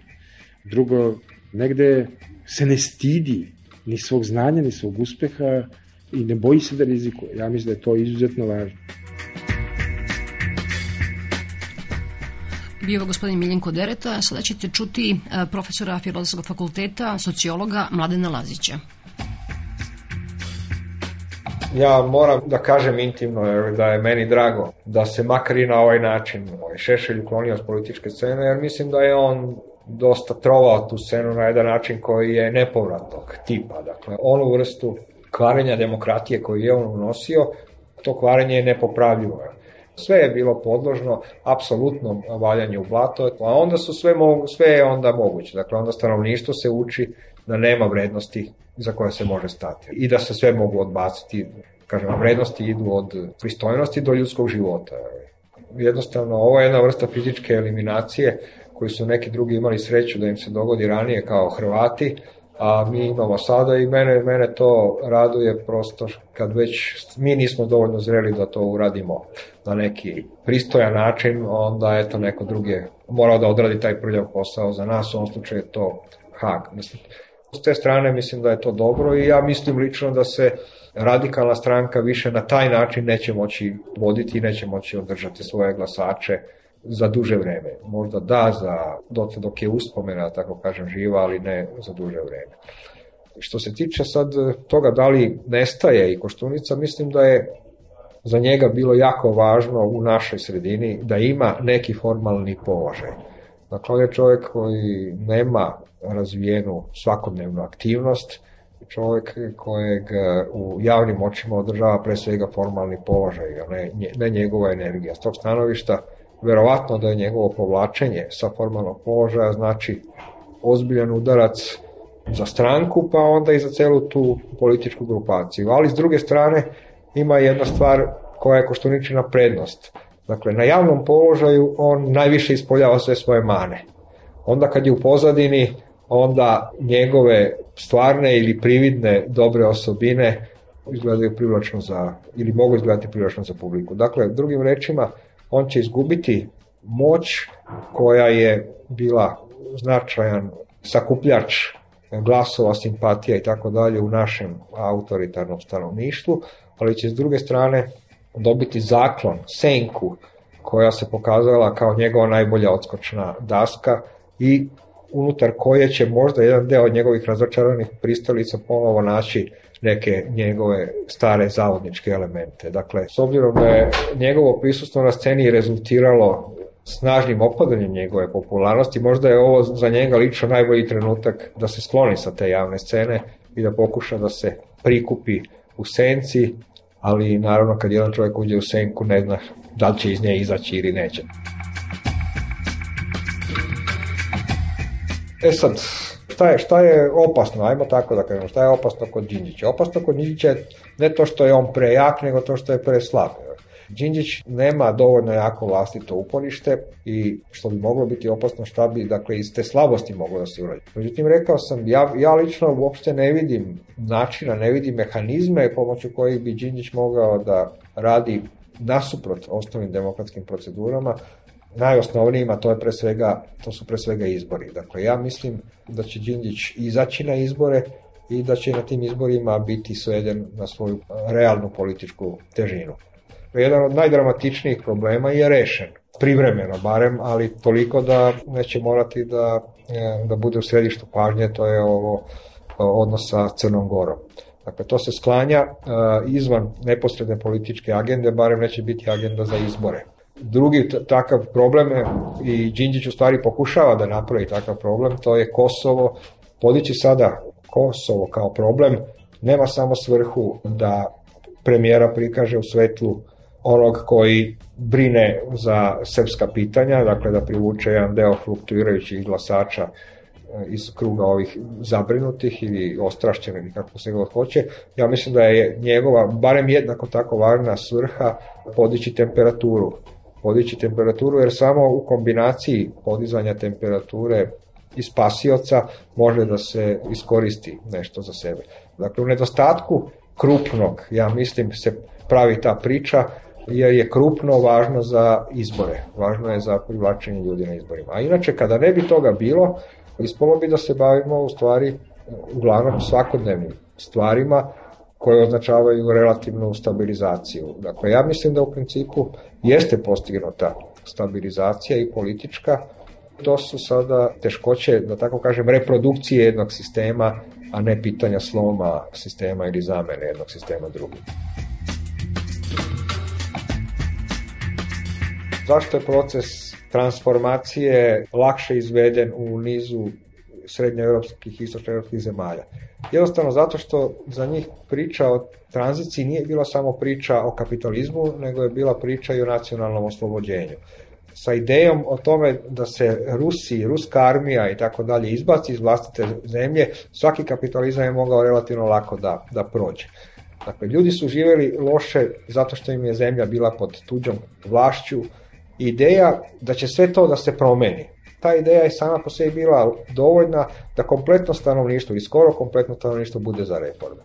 Drugo, negde se ne stidi ni svog znanja, ni svog uspeha i ne boji se da rizikuje. Ja mislim da je to izuzetno važno. Bio gospodin Miljenko Dereta, sada ćete čuti profesora Filozofskog fakulteta, sociologa Mladena Lazića. Ja moram da kažem intimno da je meni drago da se makar i na ovaj način ovaj Šešelj uklonio s političke scene, jer mislim da je on dosta trovao tu scenu na jedan način koji je nepovratnog tipa. Dakle, onu vrstu kvarenja demokratije koju je on unosio, to kvarenje je nepopravljivo. Sve je bilo podložno apsolutnom valjanju u blato, a onda su sve, mogu, sve je onda moguće. Dakle, onda stanovništvo se uči da nema vrednosti za koje se može stati i da se sve mogu odbaciti. Kažem, vrednosti idu od pristojnosti do ljudskog života. Jednostavno, ovo je jedna vrsta fizičke eliminacije koji su neki drugi imali sreću da im se dogodi ranije kao Hrvati, a mi imamo sada i mene, mene to raduje prosto kad već mi nismo dovoljno zreli da to uradimo na neki pristojan način, onda eto neko drugi morao da odradi taj prljav posao za nas, u ovom slučaju je to Hag. Mislim, s te strane mislim da je to dobro i ja mislim lično da se radikalna stranka više na taj način neće moći voditi i neće moći održati svoje glasače za duže vreme. Možda da, za, dok, dok je uspomena, tako kažem, živa, ali ne za duže vreme. Što se tiče sad toga da li nestaje i Koštunica, mislim da je za njega bilo jako važno u našoj sredini da ima neki formalni položaj. Dakle, on je čovjek koji nema razvijenu svakodnevnu aktivnost, čovjek kojeg u javnim očima održava pre svega formalni položaj, ne, ne njegova energija. S tog stanovišta verovatno da je njegovo povlačenje sa formalnog položaja znači ozbiljan udarac za stranku, pa onda i za celu tu političku grupaciju. Ali s druge strane ima jedna stvar koja je Koštuničina prednost. Dakle, na javnom položaju on najviše ispoljava sve svoje mane. Onda kad je u pozadini, onda njegove stvarne ili prividne dobre osobine izgledaju privlačno za, ili mogu izgledati privlačno za publiku. Dakle, drugim rečima, on će izgubiti moć koja je bila značajan sakupljač glasova, simpatija i tako dalje u našem autoritarnom stanovništvu, ali će s druge strane dobiti zaklon, senku, koja se pokazala kao njegova najbolja odskočna daska i unutar koje će možda jedan deo njegovih razočaranih pristalica ponovo naći neke njegove stare zavodničke elemente. Dakle, s obzirom da je njegovo prisustvo na sceni rezultiralo snažnim opadanjem njegove popularnosti, možda je ovo za njega lično najbolji trenutak da se skloni sa te javne scene i da pokuša da se prikupi u senci, ali naravno kad jedan čovjek uđe u senku ne zna da li će iz nje izaći ili neće. E sad, šta je, šta je opasno, ajmo tako da kažemo, šta je opasno kod Đinđića? Opasno kod Đinđića je ne to što je on prejak, nego to što je preslab. Đinđić nema dovoljno jako vlastito uporište i što bi moglo biti opasno šta bi dakle iz te slabosti moglo da se uradi. Međutim rekao sam ja, ja lično uopšte ne vidim načina, ne vidim mehanizme pomoću kojih bi Đinđić mogao da radi nasuprot osnovnim demokratskim procedurama najosnovnijima to je pre svega to su pre svega izbori. Dakle ja mislim da će Đinđić izaći na izbore i da će na tim izborima biti sveden na svoju realnu političku težinu jedan od najdramatičnijih problema je rešen. Privremeno barem, ali toliko da neće morati da, e, da bude u središtu pažnje, to je ovo odnos sa Crnom Gorom. Dakle, to se sklanja uh, izvan neposredne političke agende, barem neće biti agenda za izbore. Drugi takav problem je, i Đinđić u stvari pokušava da napravi takav problem, to je Kosovo. Podići sada Kosovo kao problem nema samo svrhu da premijera prikaže u svetlu onog koji brine za srpska pitanja, dakle da privuče jedan deo fluktuirajućih glasača e, iz kruga ovih zabrinutih ili ostrašćenih ili kako se god hoće. Ja mislim da je njegova, barem jednako tako važna svrha, podići temperaturu. Podići temperaturu jer samo u kombinaciji podizanja temperature i spasioca može da se iskoristi nešto za sebe. Dakle, u nedostatku krupnog, ja mislim, se pravi ta priča, jer je krupno važno za izbore, važno je za privlačenje ljudi na izborima. A inače, kada ne bi toga bilo, ispolo bi da se bavimo u stvari uglavnom svakodnevnim stvarima koje označavaju relativnu stabilizaciju. Dakle, ja mislim da u principu jeste postignuta stabilizacija i politička, to su sada teškoće, da tako kažem, reprodukcije jednog sistema, a ne pitanja sloma sistema ili zamene jednog sistema drugim. Zašto je proces transformacije lakše izveden u nizu srednjoevropskih i istočnoevropskih zemalja? Jednostavno zato što za njih priča o tranziciji nije bila samo priča o kapitalizmu, nego je bila priča i o nacionalnom oslobođenju. Sa idejom o tome da se Rusi, ruska armija i tako dalje izbaci iz vlastite zemlje, svaki kapitalizam je mogao relativno lako da, da prođe. Dakle, ljudi su živeli loše zato što im je zemlja bila pod tuđom vlašću, ideja da će sve to da se promeni. Ta ideja je sama po sebi bila dovoljna da kompletno stanovništvo i skoro kompletno stanovništvo bude za reforme.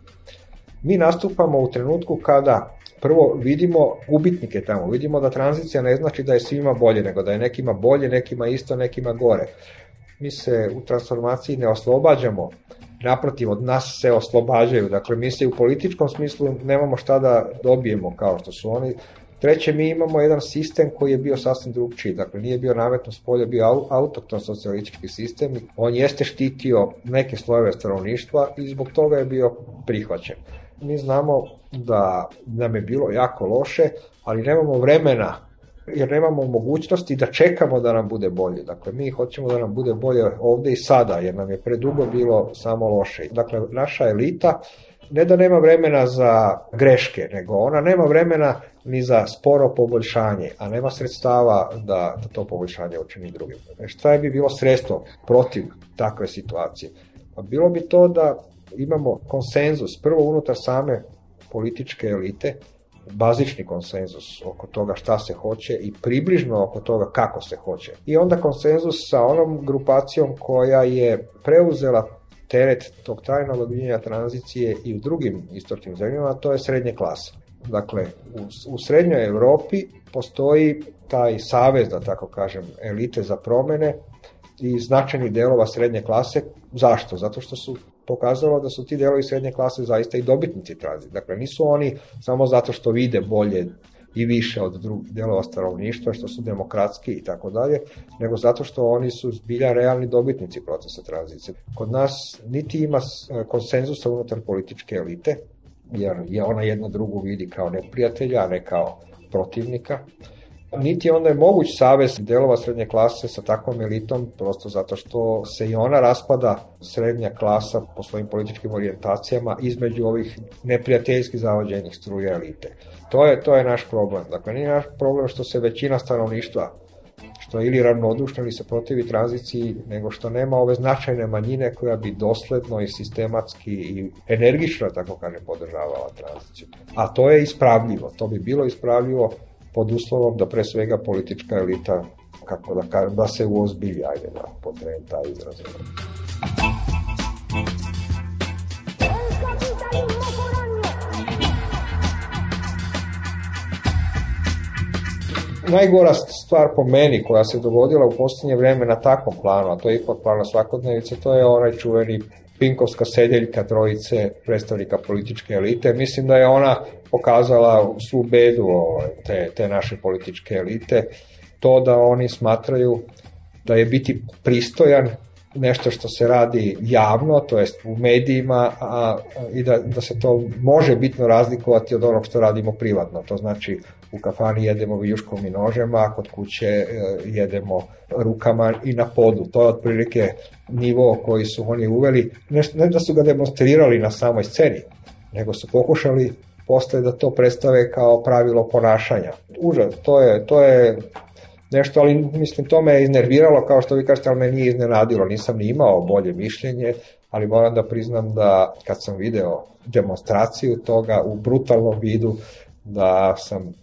Mi nastupamo u trenutku kada prvo vidimo gubitnike tamo, vidimo da tranzicija ne znači da je svima bolje, nego da je nekima bolje, nekima isto, nekima gore. Mi se u transformaciji ne oslobađamo, naprotiv, od nas se oslobađaju, dakle mi se u političkom smislu nemamo šta da dobijemo kao što su oni, Treće, mi imamo jedan sistem koji je bio sasvim drugčiji, dakle nije bio nametno s polja, bio autokton socijalistički sistem, on jeste štitio neke slojeve stanovništva i zbog toga je bio prihvaćen. Mi znamo da nam je bilo jako loše, ali nemamo vremena jer nemamo mogućnosti da čekamo da nam bude bolje. Dakle, mi hoćemo da nam bude bolje ovde i sada, jer nam je predugo bilo samo loše. Dakle, naša elita ne da nema vremena za greške, nego ona nema vremena ni za sporo poboljšanje, a nema sredstava da, da to poboljšanje učini drugim. E šta bi bilo sredstvo protiv takve situacije? Pa bilo bi to da imamo konsenzus, prvo unutar same političke elite, bazični konsenzus oko toga šta se hoće i približno oko toga kako se hoće. I onda konsenzus sa onom grupacijom koja je preuzela teret tog tajnog odvijenja tranzicije i u drugim istočnim zemljama, to je srednje klasa. Dakle, u, u srednjoj Evropi postoji taj savez, da tako kažem, elite za promene i značajnih delova srednje klase. Zašto? Zato što su pokazalo da su ti delovi srednje klase zaista i dobitnici tranzicije. Dakle, nisu oni samo zato što vide bolje i više od drugih delova stanovništva, što su demokratski i tako dalje, nego zato što oni su zbilja realni dobitnici procesa tranzicije. Kod nas niti ima konsenzusa unutar političke elite, jer je ona jedna drugu vidi kao neprijatelja, a ne kao protivnika. Niti onda je moguć savez delova srednje klase sa takvom elitom, prosto zato što se i ona raspada srednja klasa po svojim političkim orijentacijama između ovih neprijateljskih zavođenih struja elite. To je, to je naš problem. Dakle, nije naš problem što se većina stanovništva što je ili ravnodušno ili se protivi tranziciji, nego što nema ove značajne manjine koja bi dosledno i sistematski i energično, tako kaže, podržavala tranziciju. A to je ispravljivo, to bi bilo ispravljivo pod uslovom da pre svega politička elita, kako da kažem, da se uozbilja, ajde da potrebujem taj izraz. najgora stvar po meni koja se dogodila u posljednje vreme na takvom planu, a to je ipak plana svakodnevice, to je onaj čuveni Pinkovska sedeljka trojice predstavnika političke elite. Mislim da je ona pokazala svu bedu ovaj, te, te naše političke elite, to da oni smatraju da je biti pristojan nešto što se radi javno, to jest u medijima, a, i da, da se to može bitno razlikovati od onog što radimo privatno. To znači u kafani jedemo vijuškom i nožema, a kod kuće e, jedemo rukama i na podu. To je otprilike nivo koji su oni uveli, ne, ne da su ga demonstrirali na samoj sceni, nego su pokušali posle da to predstave kao pravilo ponašanja. Užas, to je, to je nešto, ali mislim to me je iznerviralo kao što vi kažete, ali me nije iznenadilo, nisam ni imao bolje mišljenje, ali moram da priznam da kad sam video demonstraciju toga u brutalnom vidu, da sam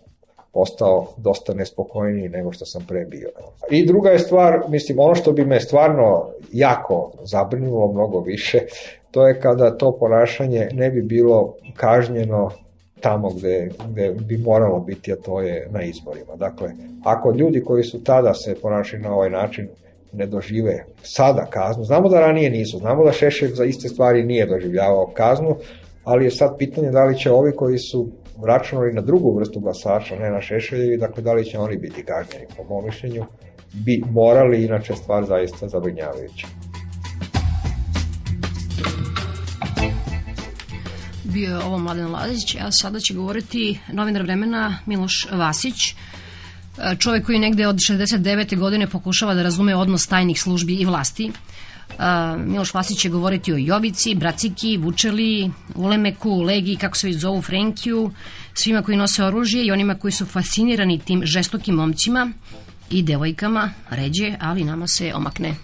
postao dosta nespokojniji nego što sam pre bio. I druga je stvar, mislim, ono što bi me stvarno jako zabrinulo mnogo više, to je kada to ponašanje ne bi bilo kažnjeno tamo gde, gde bi moralo biti, a to je na izborima. Dakle, ako ljudi koji su tada se ponašali na ovaj način ne dožive sada kaznu, znamo da ranije nisu, znamo da Šešelj za iste stvari nije doživljavao kaznu, ali je sad pitanje da li će ovi koji su računali na drugu vrstu glasača, ne na Šešeljevi, dakle da li će oni biti kažnjeni, po mom mišljenju, bi morali, inače stvar zaista zabrinjavajuća. bio je ovo Mladen Lazić, a sada će govoriti novinar vremena Miloš Vasić, čovek koji negde od 69. godine pokušava da razume odnos tajnih službi i vlasti. Miloš Vasić će govoriti o Jovici, Braciki, Vučeli, Ulemeku, Legi, kako se zovu, Frenkiju, svima koji nose oružje i onima koji su fascinirani tim žestokim momcima i devojkama, ređe, ali nama se omakne.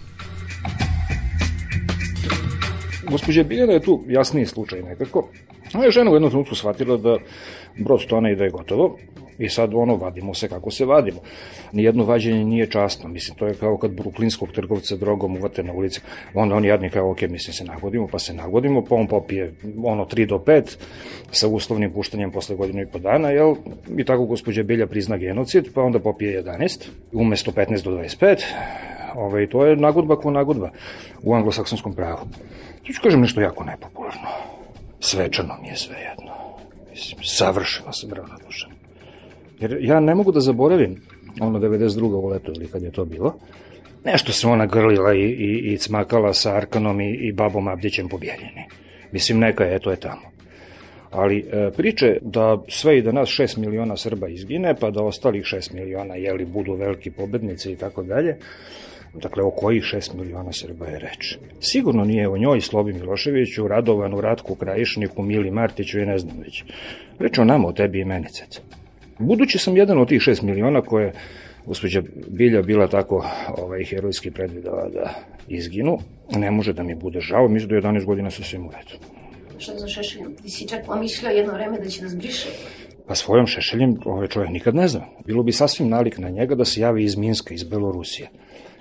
Gospođa Biljana je tu jasniji slučaj nekako. Ona je žena u jednom trenutku shvatila da brod tone i da je gotovo i sad ono, vadimo se kako se vadimo. Nijedno vađenje nije časno, mislim, to je kao kad bruklinskog trgovca drogom uvate na ulici, onda on jadni kao, ok, mislim, se nagodimo, pa se nagodimo, pa on popije ono 3 do 5 sa uslovnim puštanjem posle godinu i po dana, jel? I tako gospođa Bilja prizna genocid, pa onda popije 11, umesto 15 do 25, ovaj, to je nagodba ko nagodba u anglosaksonskom pravu. Tu ću kažem nešto jako nepopularno. Svečano mi je sve jedno. Mislim, savršeno sam ravnodušan. Jer ja ne mogu da zaboravim ono 92. u leto ili kad je to bilo. Nešto se ona grlila i, i, i cmakala sa Arkanom i, i babom Abdićem po Bijeljini. Mislim, neka je, to je tamo. Ali e, priče da sve i da nas 6 miliona Srba izgine, pa da ostalih 6 miliona jeli budu veliki pobednici i tako dalje, Dakle, o kojih 6 miliona Srba je reč. Sigurno nije o njoj Slobi Miloševiću, Radovanu, Ratku, Krajišniku, Mili Martiću i ne znam već. Reč o nama, o tebi i meni, cece. Budući sam jedan od tih 6 miliona koje gospođa Bilja bila tako ovaj, herojski predvidela da izginu, ne može da mi bude žao, mislim da je 11 godina sa svim u redu. Šta za Šešeljom? Ti si čak pomišljao jedno vreme da će nas briše. Pa svojom šešeljem ovaj čovjek nikad ne zna. Bilo bi sasvim nalik na njega da se javi iz Minska, iz Belorusije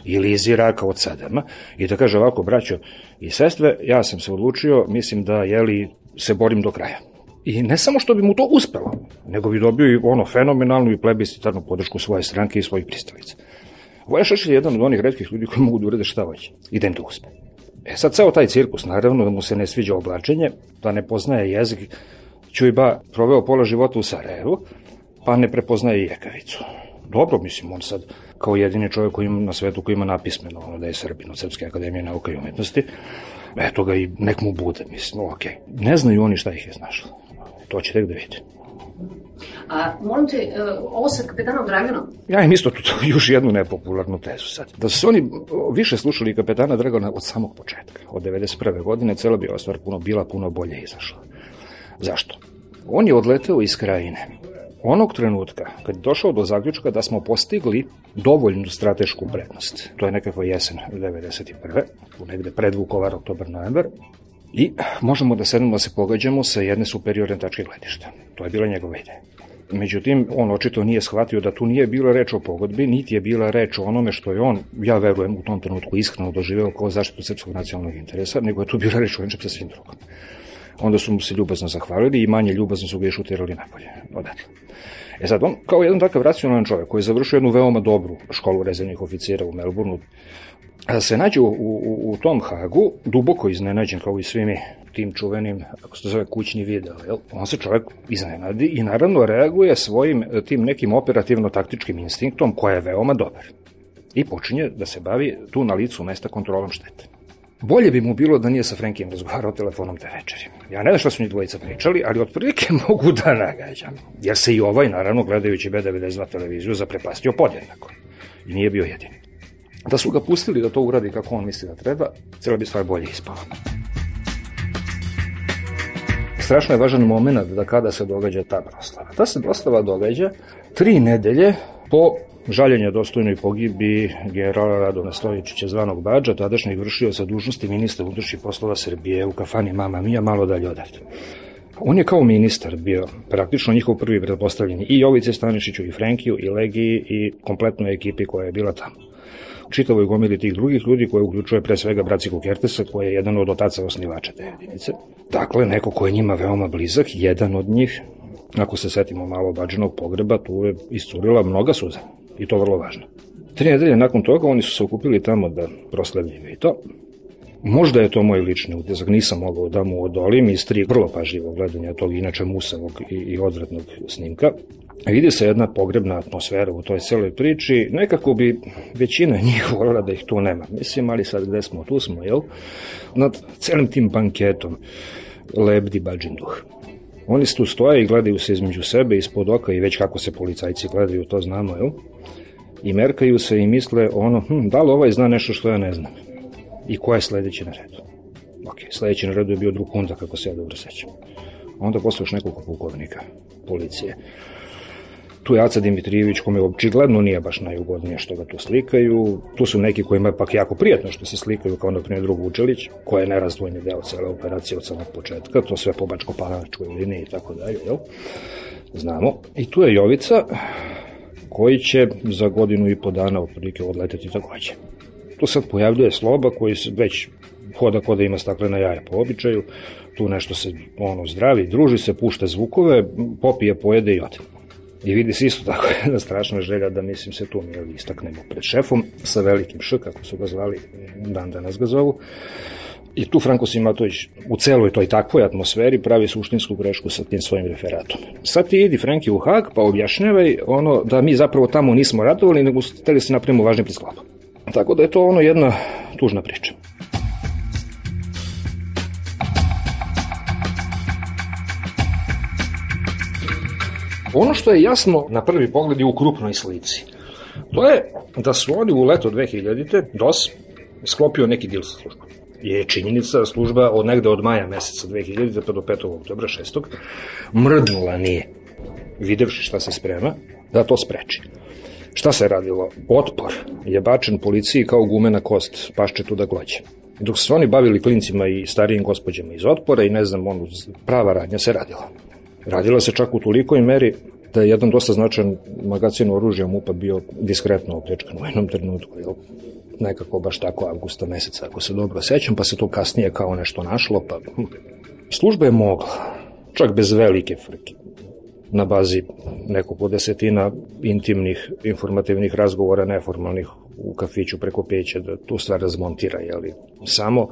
ili iz Iraka od Sadama i da kaže ovako, braćo i sestre, ja sam se odlučio, mislim da jeli, se borim do kraja. I ne samo što bi mu to uspelo, nego bi dobio i ono fenomenalnu i plebiscitarnu podršku svoje stranke i svojih pristalica. Voja Šešelj je jedan od onih redkih ljudi koji mogu da urede šta hoće i da im to uspe. E sad, ceo taj cirkus, naravno, da mu se ne sviđa oblačenje, da ne poznaje jezik, Čujba proveo pola života u Sarajevu, pa ne prepoznaje jekavicu. Dobro, mislim, on sad kao jedini čovjek koji ima na svetu koji ima napismeno ono da je Srbin od Srpske akademije nauka i umetnosti, eto ga i nek mu bude, mislim, ok. Ne znaju oni šta ih je znašlo. To će tek da vidite. A molim te, uh, ovo sa kapetanom Draganom? Ja im isto tu još jednu nepopularnu tezu sad. Da su oni više slušali kapetana Dragana od samog početka, od 91. godine, cela bi ova stvar puno bila, puno bolje izašla. Zašto? On je odleteo iz krajine. Onog trenutka, kad je došao do zaključka da smo postigli dovoljnu stratešku prednost, to je nekakva jesen 91. u negde pred Vukovar, oktobar, novembar, i možemo da sedemo da se pogađamo sa jedne superiorne tačke gledišta. To je bila njegova ideja. Međutim, on očito nije shvatio da tu nije bila reč o pogodbi, niti je bila reč o onome što je on, ja verujem, u tom trenutku iskreno doživeo kao zaštitu srpskog nacionalnog interesa, nego je tu bila reč o nečem sa svim drugom. Onda su mu se ljubazno zahvalili i manje ljubazno su ga još utirali napolje. Odatle. E sad, on kao jedan takav racionalan čovjek koji je završio jednu veoma dobru školu rezervnih oficira u Melbourneu, se nađe u, u, u tom Hagu, duboko iznenađen kao i svimi tim čuvenim, ako se zove kućni video, jel? on se čovjek iznenadi i naravno reaguje svojim tim nekim operativno-taktičkim instinktom koja je veoma dobar. I počinje da se bavi tu na licu mesta kontrolom štete. Bolje bi mu bilo da nije sa Frenkijem razgovarao telefonom te večeri. Ja ne znam šta su njih dvojica pričali, ali otprilike mogu da nagađam. Jer se i ovaj, naravno, gledajući B92 televiziju, zaprepastio podjednako. I nije bio jedini. Da su ga pustili da to uradi kako on misli da treba, cijela bi stvar bolje ispala. Strašno je važan moment da kada se događa ta proslava. Ta se proslava događa tri nedelje po žaljenje dostojnoj pogibi generala Radona Stojičića zvanog Bađa, tadašnjeg vršioca dužnosti ministra unutrašnjih poslova Srbije u kafani Mama Mija, malo dalje odavde. On je kao ministar bio praktično njihov prvi pretpostavljeni i Jovice Stanišiću i Frenkiju i Legiji i kompletnoj ekipi koja je bila tamo. Čitavoj gomili tih drugih ljudi koje uključuje pre svega Braciku Kertesa koji je jedan od otaca osnivača te jedinice. Dakle, neko ko je njima veoma blizak, jedan od njih, ako se setimo malo bađenog pogreba, tu je iscurila mnoga suza. I to vrlo važno. Tri nedelje nakon toga oni su se okupili tamo da proslavljaju i to. Možda je to moj lični utisak, nisam mogao da mu odolim iz tri vrlo pažljivo gledanja tog inače musavog i, i odvratnog snimka. Vidi se jedna pogrebna atmosfera u toj celoj priči, nekako bi većina njih volila da ih tu nema. Mislim, ali sad gde smo, tu smo, jel? Nad celim tim banketom lebdi bađin duh. Oni tu stoje i gledaju se između sebe, ispod oka i već kako se policajci gledaju, to znamo, jel? I merkaju se i misle ono, hm, da li ovaj zna nešto što ja ne znam? I ko je sledeći na redu? Ok, sledeći na redu je bio Drukunda, kako se ja dobro sećam. Onda posle još nekoliko pukovnika policije. Tu je Aca Dimitrijević, kome očigledno nije baš najugodnije što ga tu slikaju. Tu su neki kojima je pak jako prijatno što se slikaju, kao na primjer drug Vučelić, koja je nerazdvojni deo cele operacije od samog početka, to sve po bačko-palanačkoj liniji i tako dalje, jel? Znamo. I tu je Jovica, koji će za godinu i po dana otprilike odleteti takođe. Tu sad pojavljuje Sloba koji se već hoda kod da ima staklena jaja po običaju, tu nešto se ono zdravi, druži se, pušta zvukove, popije, pojede i ode. I vidi se isto tako jedna strašna želja da mislim se tu mi istaknemo pred šefom sa velikim š, kako su ga zvali, dan danas ga zovu. I tu Franko Simatović u celoj toj takvoj atmosferi pravi suštinsku grešku sa tim svojim referatom. Sad ti idi Franki u Hag pa objašnjavaj ono da mi zapravo tamo nismo ratovali nego hteli se napravimo važni prisklop. Tako da je to ono jedna tužna priča. Ono što je jasno na prvi pogled je u krupnoj slici. To je da su oni u leto 2000. DOS sklopio neki dil sa službom. Je činjenica da služba od negde od maja meseca 2000. pa do 5. oktobra 6. mrdnula nije, videvši šta se sprema, da to spreči. Šta se radilo? Otpor je bačen policiji kao gumena kost, pašče tu da glođe. Dok su oni bavili klincima i starijim gospođama iz otpora i ne znam, ono, prava radnja se radila. Radila se čak u tolikoj meri da je jedan dosta značajan magazin oružja MUPA bio diskretno opljačkan u jednom trenutku, jel? nekako baš tako avgusta meseca, ako se dobro sećam, pa se to kasnije kao nešto našlo, pa hm. služba je mogla, čak bez velike frke, na bazi nekog desetina intimnih informativnih razgovora neformalnih u kafiću preko peća da tu stvar razmontira, jeli? Samo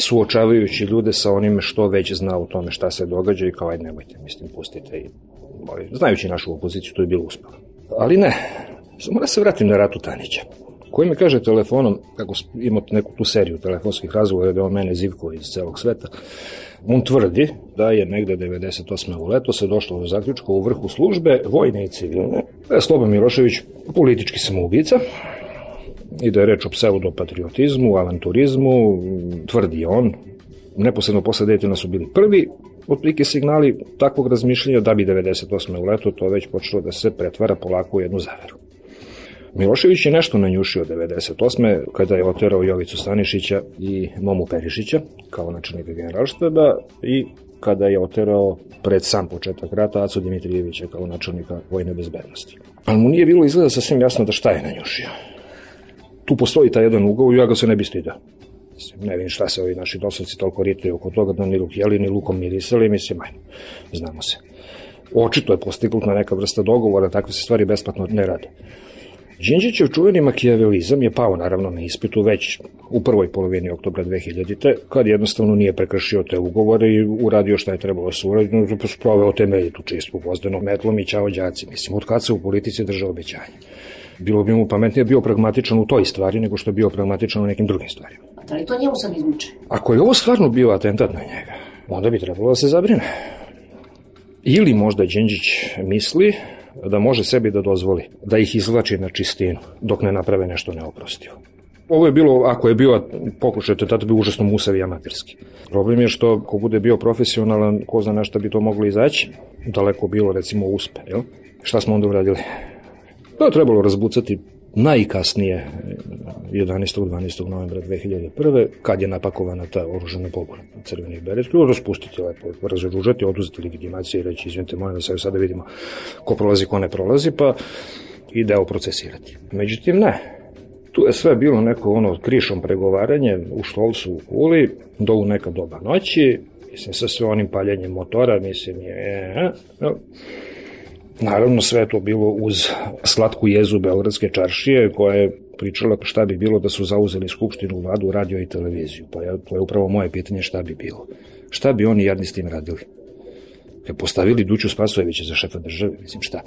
suočavajući ljude sa onime što već zna o tome šta se događa i kao aj nemojte, mislim, pustite i ovaj, znajući našu opoziciju, to je bilo uspelo. Ali ne, mora se vratim na Ratu Tanića koji mi kaže telefonom, kako imate neku tu seriju telefonskih razgovora da on mene zivko iz celog sveta, on tvrdi da je negde 98. u leto se došlo do zaključka u vrhu službe, vojne i civilne, da je Sloba Milošević politički samoubica, i da je reč o pseudopatriotizmu, avanturizmu, tvrdi on, neposredno posle Dejtona su bili prvi otplike signali takvog razmišljanja da bi 98. u leto to već počelo da se pretvara polako u jednu zaveru. Milošević je nešto nanjušio 98. kada je oterao Jovicu Stanišića i Momu Perišića kao načelnika generalštaba i kada je oterao pred sam početak rata Acu Dimitrijevića kao načelnika vojne bezbednosti. Ali mu nije bilo izgleda sasvim jasno da šta je nanjušio. Tu postoji taj jedan ugovor i ja ga se ne bi stidao. Ne vidim šta se ovi naši doslovci toliko ritaju oko toga da ni luk jeli, ni lukom mirisali, mislim, ajmo, znamo se. Očito je postignutna neka vrsta dogovora, takve se stvari besplatno ne rade. Đinđićev čuveni makijavelizam je pao naravno na ispitu već u prvoj polovini oktobra 2000. kad jednostavno nije prekršio te ugovore i uradio šta je trebalo da se uraditi, sproveo temeljitu čistu vozdenom metlom i čao đaci. Mislim, od kad se u politici drža obećanje. Bilo bi mu pametnije bio pragmatičan u toj stvari nego što je bio pragmatičan u nekim drugim stvarima. Da li to njemu sad izmuče? Ako je ovo stvarno bio atentat na njega, onda bi trebalo da se zabrine. Ili možda Đinđić misli da može sebi da dozvoli da ih izvlači na čistinu dok ne naprave nešto neoprostivo. Ovo je bilo, ako je bio pokušaj tada bi užasno musav i amaterski. Problem je što ko bude bio profesionalan, ko zna na šta bi to moglo izaći, daleko bilo recimo uspe, jel? Šta smo onda uradili? To je trebalo razbucati najkasnije 11. 12. novembra 2001. kad je napakovana ta oružana pobuna crvenih beretki, raspustiti lepo, razoružati, oduzeti legitimacije i reći, izvinite, molim da se sada vidimo ko prolazi, ko ne prolazi, pa i deo procesirati. Međutim, ne. Tu je sve bilo neko ono krišom pregovaranje u Štolcu u Kuli do u neka doba noći, mislim, sa sve onim paljenjem motora, mislim, je... E, e, Naravno, sve to bilo uz slatku jezu Beogradske čaršije, koja je pričala šta bi bilo da su zauzeli skupštinu, vladu, radio i televiziju. Pa ja, to je upravo moje pitanje šta bi bilo. Šta bi oni jadni s tim radili? Kad postavili Duću Spasojevića za šefa države, mislim šta?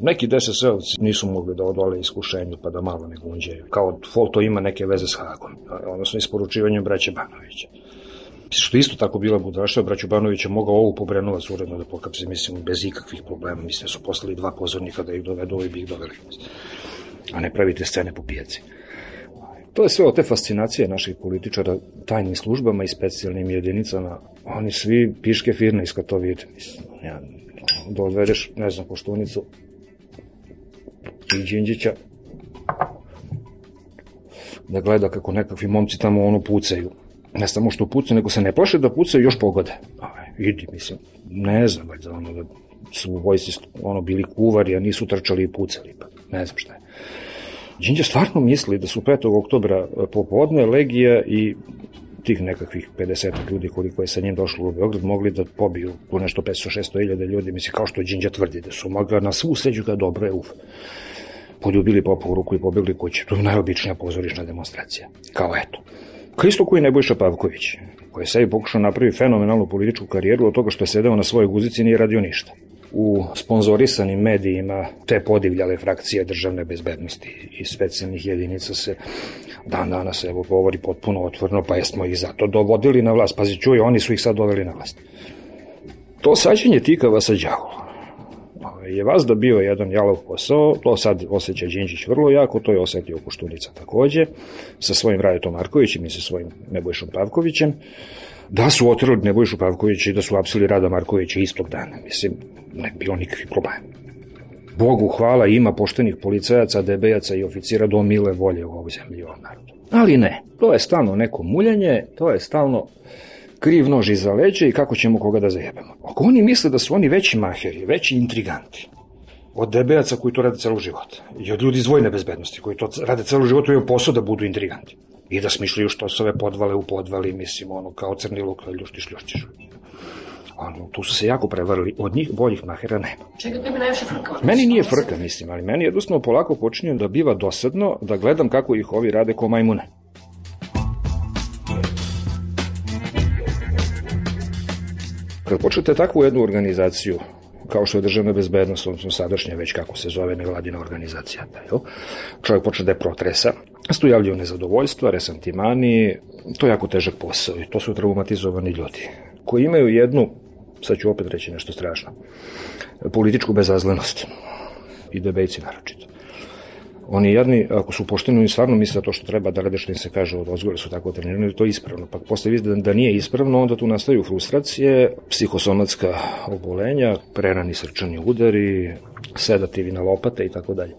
Neki DSS-ovci nisu mogli da odole iskušenju pa da malo ne gunđaju. Kao Folto ima neke veze s Hagom, odnosno isporučivanjem braće Banovića. Što isto tako bila budaša, braću Banovića mogao ovu pobrenovac uredno da pokapse, mislim, bez ikakvih problema. Mislim, su poslali dva pozornika da ih dovedu i bi ih doveli. A ne pravite scene po pijaci. To je sve od te fascinacije naših političara tajnim službama i specijalnim jedinicama. Oni svi piške firne iskad to vide. Mislim, ja, da odvedeš, ne znam, poštunicu i Đinđića da gleda kako nekakvi momci tamo ono pucaju ne samo što pucaju, nego se ne plaše da pucaju još pogode. Aj, idi, mislim, ne znam, valjda ono da su u vojci ono bili kuvari, a nisu trčali i pucali, pa ne znam šta je. Đinđa stvarno misli da su 5. oktobra popodne Legija i tih nekakvih 50 ljudi koliko je sa njim došlo u Beograd mogli da pobiju tu nešto 500-600 iljada ljudi, mislim kao što Đinđa tvrdi da su mogli na svu sređu kada dobro je uf poljubili popa u ruku i pobegli kući. To je najobičnija pozorišna demonstracija. Kao eto. Kristo koji Nebojša Pavković, koji je sebi pokušao napravi fenomenalnu političku karijeru od toga što je sedeo na svojoj guzici nije radio ništa. U sponzorisanim medijima te podivljale frakcije državne bezbednosti i specijalnih jedinica se dan danas evo govori potpuno otvorno, pa jesmo ih zato dovodili na vlast. Pazi, čuje, oni su ih sad doveli na vlast. To sađenje tikava sa đavolom je vazda bio jedan jalov posao, to sad osjeća Đinđić vrlo jako, to je osetio Koštunica takođe, sa svojim Rajetom Markovićem i sa svojim Nebojšom Pavkovićem, da su otrali Nebojšu Pavkovića i da su apsili Rada Markovića istog dana. Mislim, ne bilo nikakvi problem. Bogu hvala ima poštenih policajaca, debejaca i oficira do mile volje u ovoj zemlji i ovom narodu. Ali ne, to je stalno neko muljanje, to je stalno kriv nož iza leđa i kako ćemo koga da zajebemo. Ako oni misle da su oni veći maheri, veći intriganti, od debejaca koji to rade celog života i od ljudi iz vojne bezbednosti koji to rade celog života i imaju posao da budu intriganti i da smišljaju što se ove podvale u podvali, mislim, ono, kao crni luk, ljuštiš, ljuštiš. Ono, tu su se jako prevarili, od njih boljih mahera nema. Čega tebi najviše frka? Meni nije frka, mislim, ali meni jednostavno polako počinje da biva dosadno da gledam kako ih ovi rade ko majmune. Kad počnete takvu jednu organizaciju, kao što je državna bezbednost, odnosno sadašnja već kako se zove nevladina organizacija, da, jel? čovjek počne da je protresa, tu javljaju nezadovoljstva, resantimani, to je jako težak posao i to su traumatizovani ljudi koji imaju jednu, sad ću opet reći nešto strašno, političku bezazlenost i debejci naročito. Oni jedni, ako su pošteni, oni stvarno misle to što treba da rade što im se kaže od ozgore su tako trenirani, to je ispravno. Pa posle vidi da, da nije ispravno, onda tu nastaju frustracije, psihosomatska obolenja, prerani srčani udari, sedativi na lopate i tako dalje.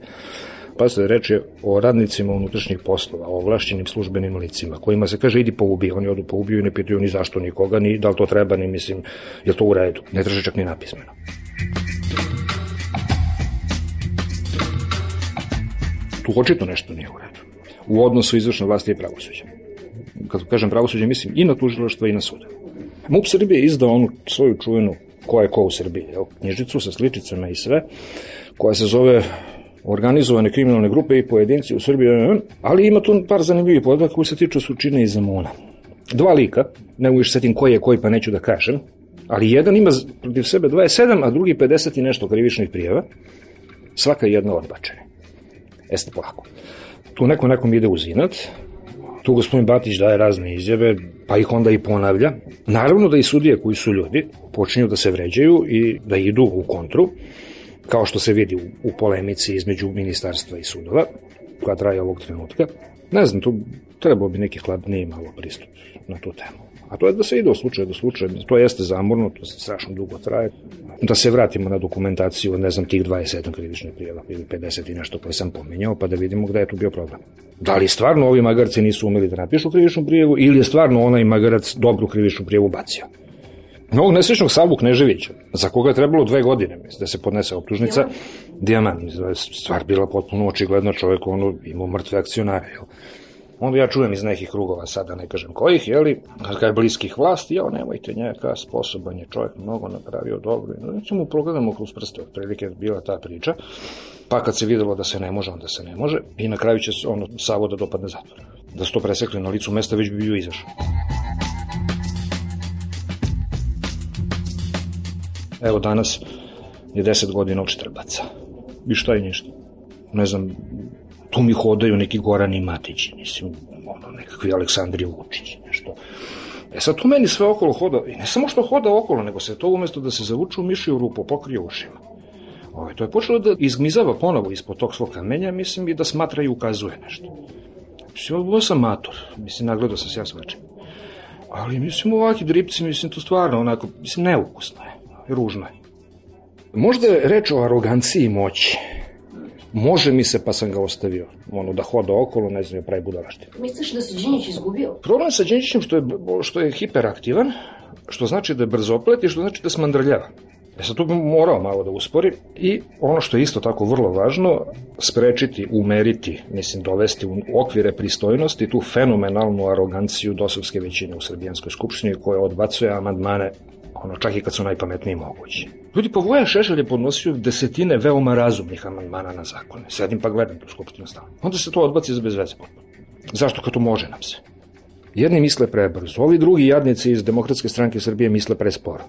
Pa se reče o radnicima unutrašnjih poslova, o ovlašćenim službenim licima, kojima se kaže idi poubi, oni odu poubiju i ne pitaju ni zašto nikoga, ni da li to treba, ni mislim, je to u redu. Ne traže čak ni napismeno. Tu očito nešto nije u redu. U odnosu izvršne vlasti i pravosuđa. Kad kažem pravosuđe, mislim i na tužilaštvo i na sude. MUP Srbije je izdao onu svoju čuvenu ko je ko u Srbiji, evo, knjižicu sa sličicama i sve, koja se zove organizovane kriminalne grupe i pojedinci u Srbiji, ali ima tu par zanimljivih podataka koji se tiču Sučine i Zamuna. Dva lika, ne mogu setim koji je koji pa neću da kažem, ali jedan ima protiv sebe 27, a drugi 50 i nešto krivičnih prijeva, svaka jedna odbačena. Jeste polako. Tu neko nekom ide uz inat, tu gospodin Batić daje razne izjave, pa ih onda i ponavlja. Naravno da i sudije koji su ljudi počinju da se vređaju i da idu u kontru, kao što se vidi u, u polemici između ministarstva i sudova, koja traje ovog trenutka. Ne znam, tu trebao bi neki hladniji malo pristup na tu temu. A to je da se ide od slučaja do slučaja, to jeste zamorno, to se strašno dugo traje. Da se vratimo na dokumentaciju, ne znam, tih 27 krivičnih prijeva ili 50 i nešto koje sam pominjao, pa da vidimo gde je tu bio problem. Da li stvarno ovi magarci nisu umeli da napišu krivičnu prijevu ili je stvarno onaj magarac dobru krivičnu prijevu bacio? Novog nesrećnog Savu Kneževića, za koga je trebalo dve godine, mislim, da se podnese optužnica, da je stvar bila potpuno očigledna, čovjek ono imao mrtve akcionare, jel? Onda ja čujem iz nekih krugova, sada ne kažem kojih, jeli, kada je bliskih vlasti, ja nemojte njega, sposoban je čovjek, mnogo napravio dobro. No, mu progledamo kroz prste, otprilike je bila ta priča, pa kad se videlo da se ne može, onda se ne može, i na kraju će ono, Savo da dopadne zatvor. Da su to presekli na licu mesta, već bi bio izašao. Evo danas je 10 godina od Štrbaca. I šta je ništa? Ne znam, tu mi hodaju neki Goran i Matić, mislim, ono, nekakvi Aleksandri Vučić, nešto. E sad tu meni sve okolo hoda, i ne samo što hoda okolo, nego se to umesto da se zavuče u mišiju rupu, pokrije ušima. Ove, ovaj, to je počelo da izgmizava ponovo ispod tog svog kamenja, mislim, i da smatra i ukazuje nešto. Mislim, ovo sam mator, mislim, nagledao sam se ja svačim. Ali, mislim, ovakvi dripci, mislim, to stvarno, onako, mislim, neukusno je, ružno je. Možda je reč o aroganciji moći, Može mi se, pa sam ga ostavio. Ono, da hoda okolo, ne znam, pravi budalaštine. Misliš da se Đinjić izgubio? Problem sa Đinjićem što je, što je hiperaktivan, što znači da je brzoplet i što znači da smandrljava. E sad tu bi morao malo da uspori i ono što je isto tako vrlo važno, sprečiti, umeriti, mislim dovesti u okvire pristojnosti tu fenomenalnu aroganciju dosovske većine u Srbijanskoj skupštini koja odbacuje amandmane ono čak i kad su najpametniji mogući. Ljudi, pa Vojan Šešelj je podnosio desetine veoma razumnih amandmana na zakone. Sedim pa gledam tu skupštinu stavno. Onda se to odbaci za bez veze potpuno. Zašto? Kad to može nam se. Jedni misle prebrzo, ovi drugi jadnici iz Demokratske stranke Srbije misle presporo.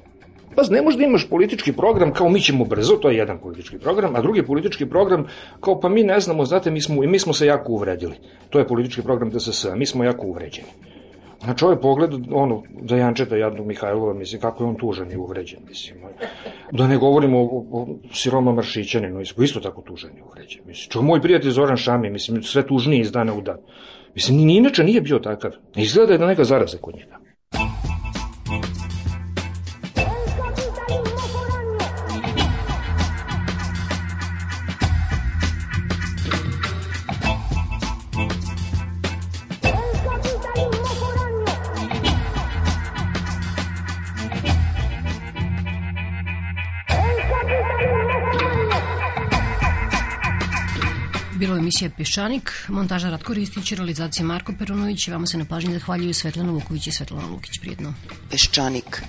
Pa ne možda imaš politički program kao mi ćemo brzo, to je jedan politički program, a drugi politički program kao pa mi ne znamo, znate, mi smo, mi smo se jako uvredili. To je politički program DSS, mi smo jako uvređeni. Znači ovaj pogled, ono, da Jančeta jadnog Mihajlova, mislim, kako je on tužan i uvređen, mislim. Da ne govorimo o, o Siroma Maršićaninu, isto tako tužan i uvređen. Mislim, čo moj prijatelj Zoran Šami, mislim, sve tužnije iz dana u dan. Mislim, ni inače nije bio takav. Izgleda da je neka zaraza kod njega. Emisija Peščanik, montaža Ratko Ristić, realizacija Marko Perunović. Vama se na pažnji zahvaljuju Svetlana Vuković i Svetlana Lukić. Prijetno. Peščanik.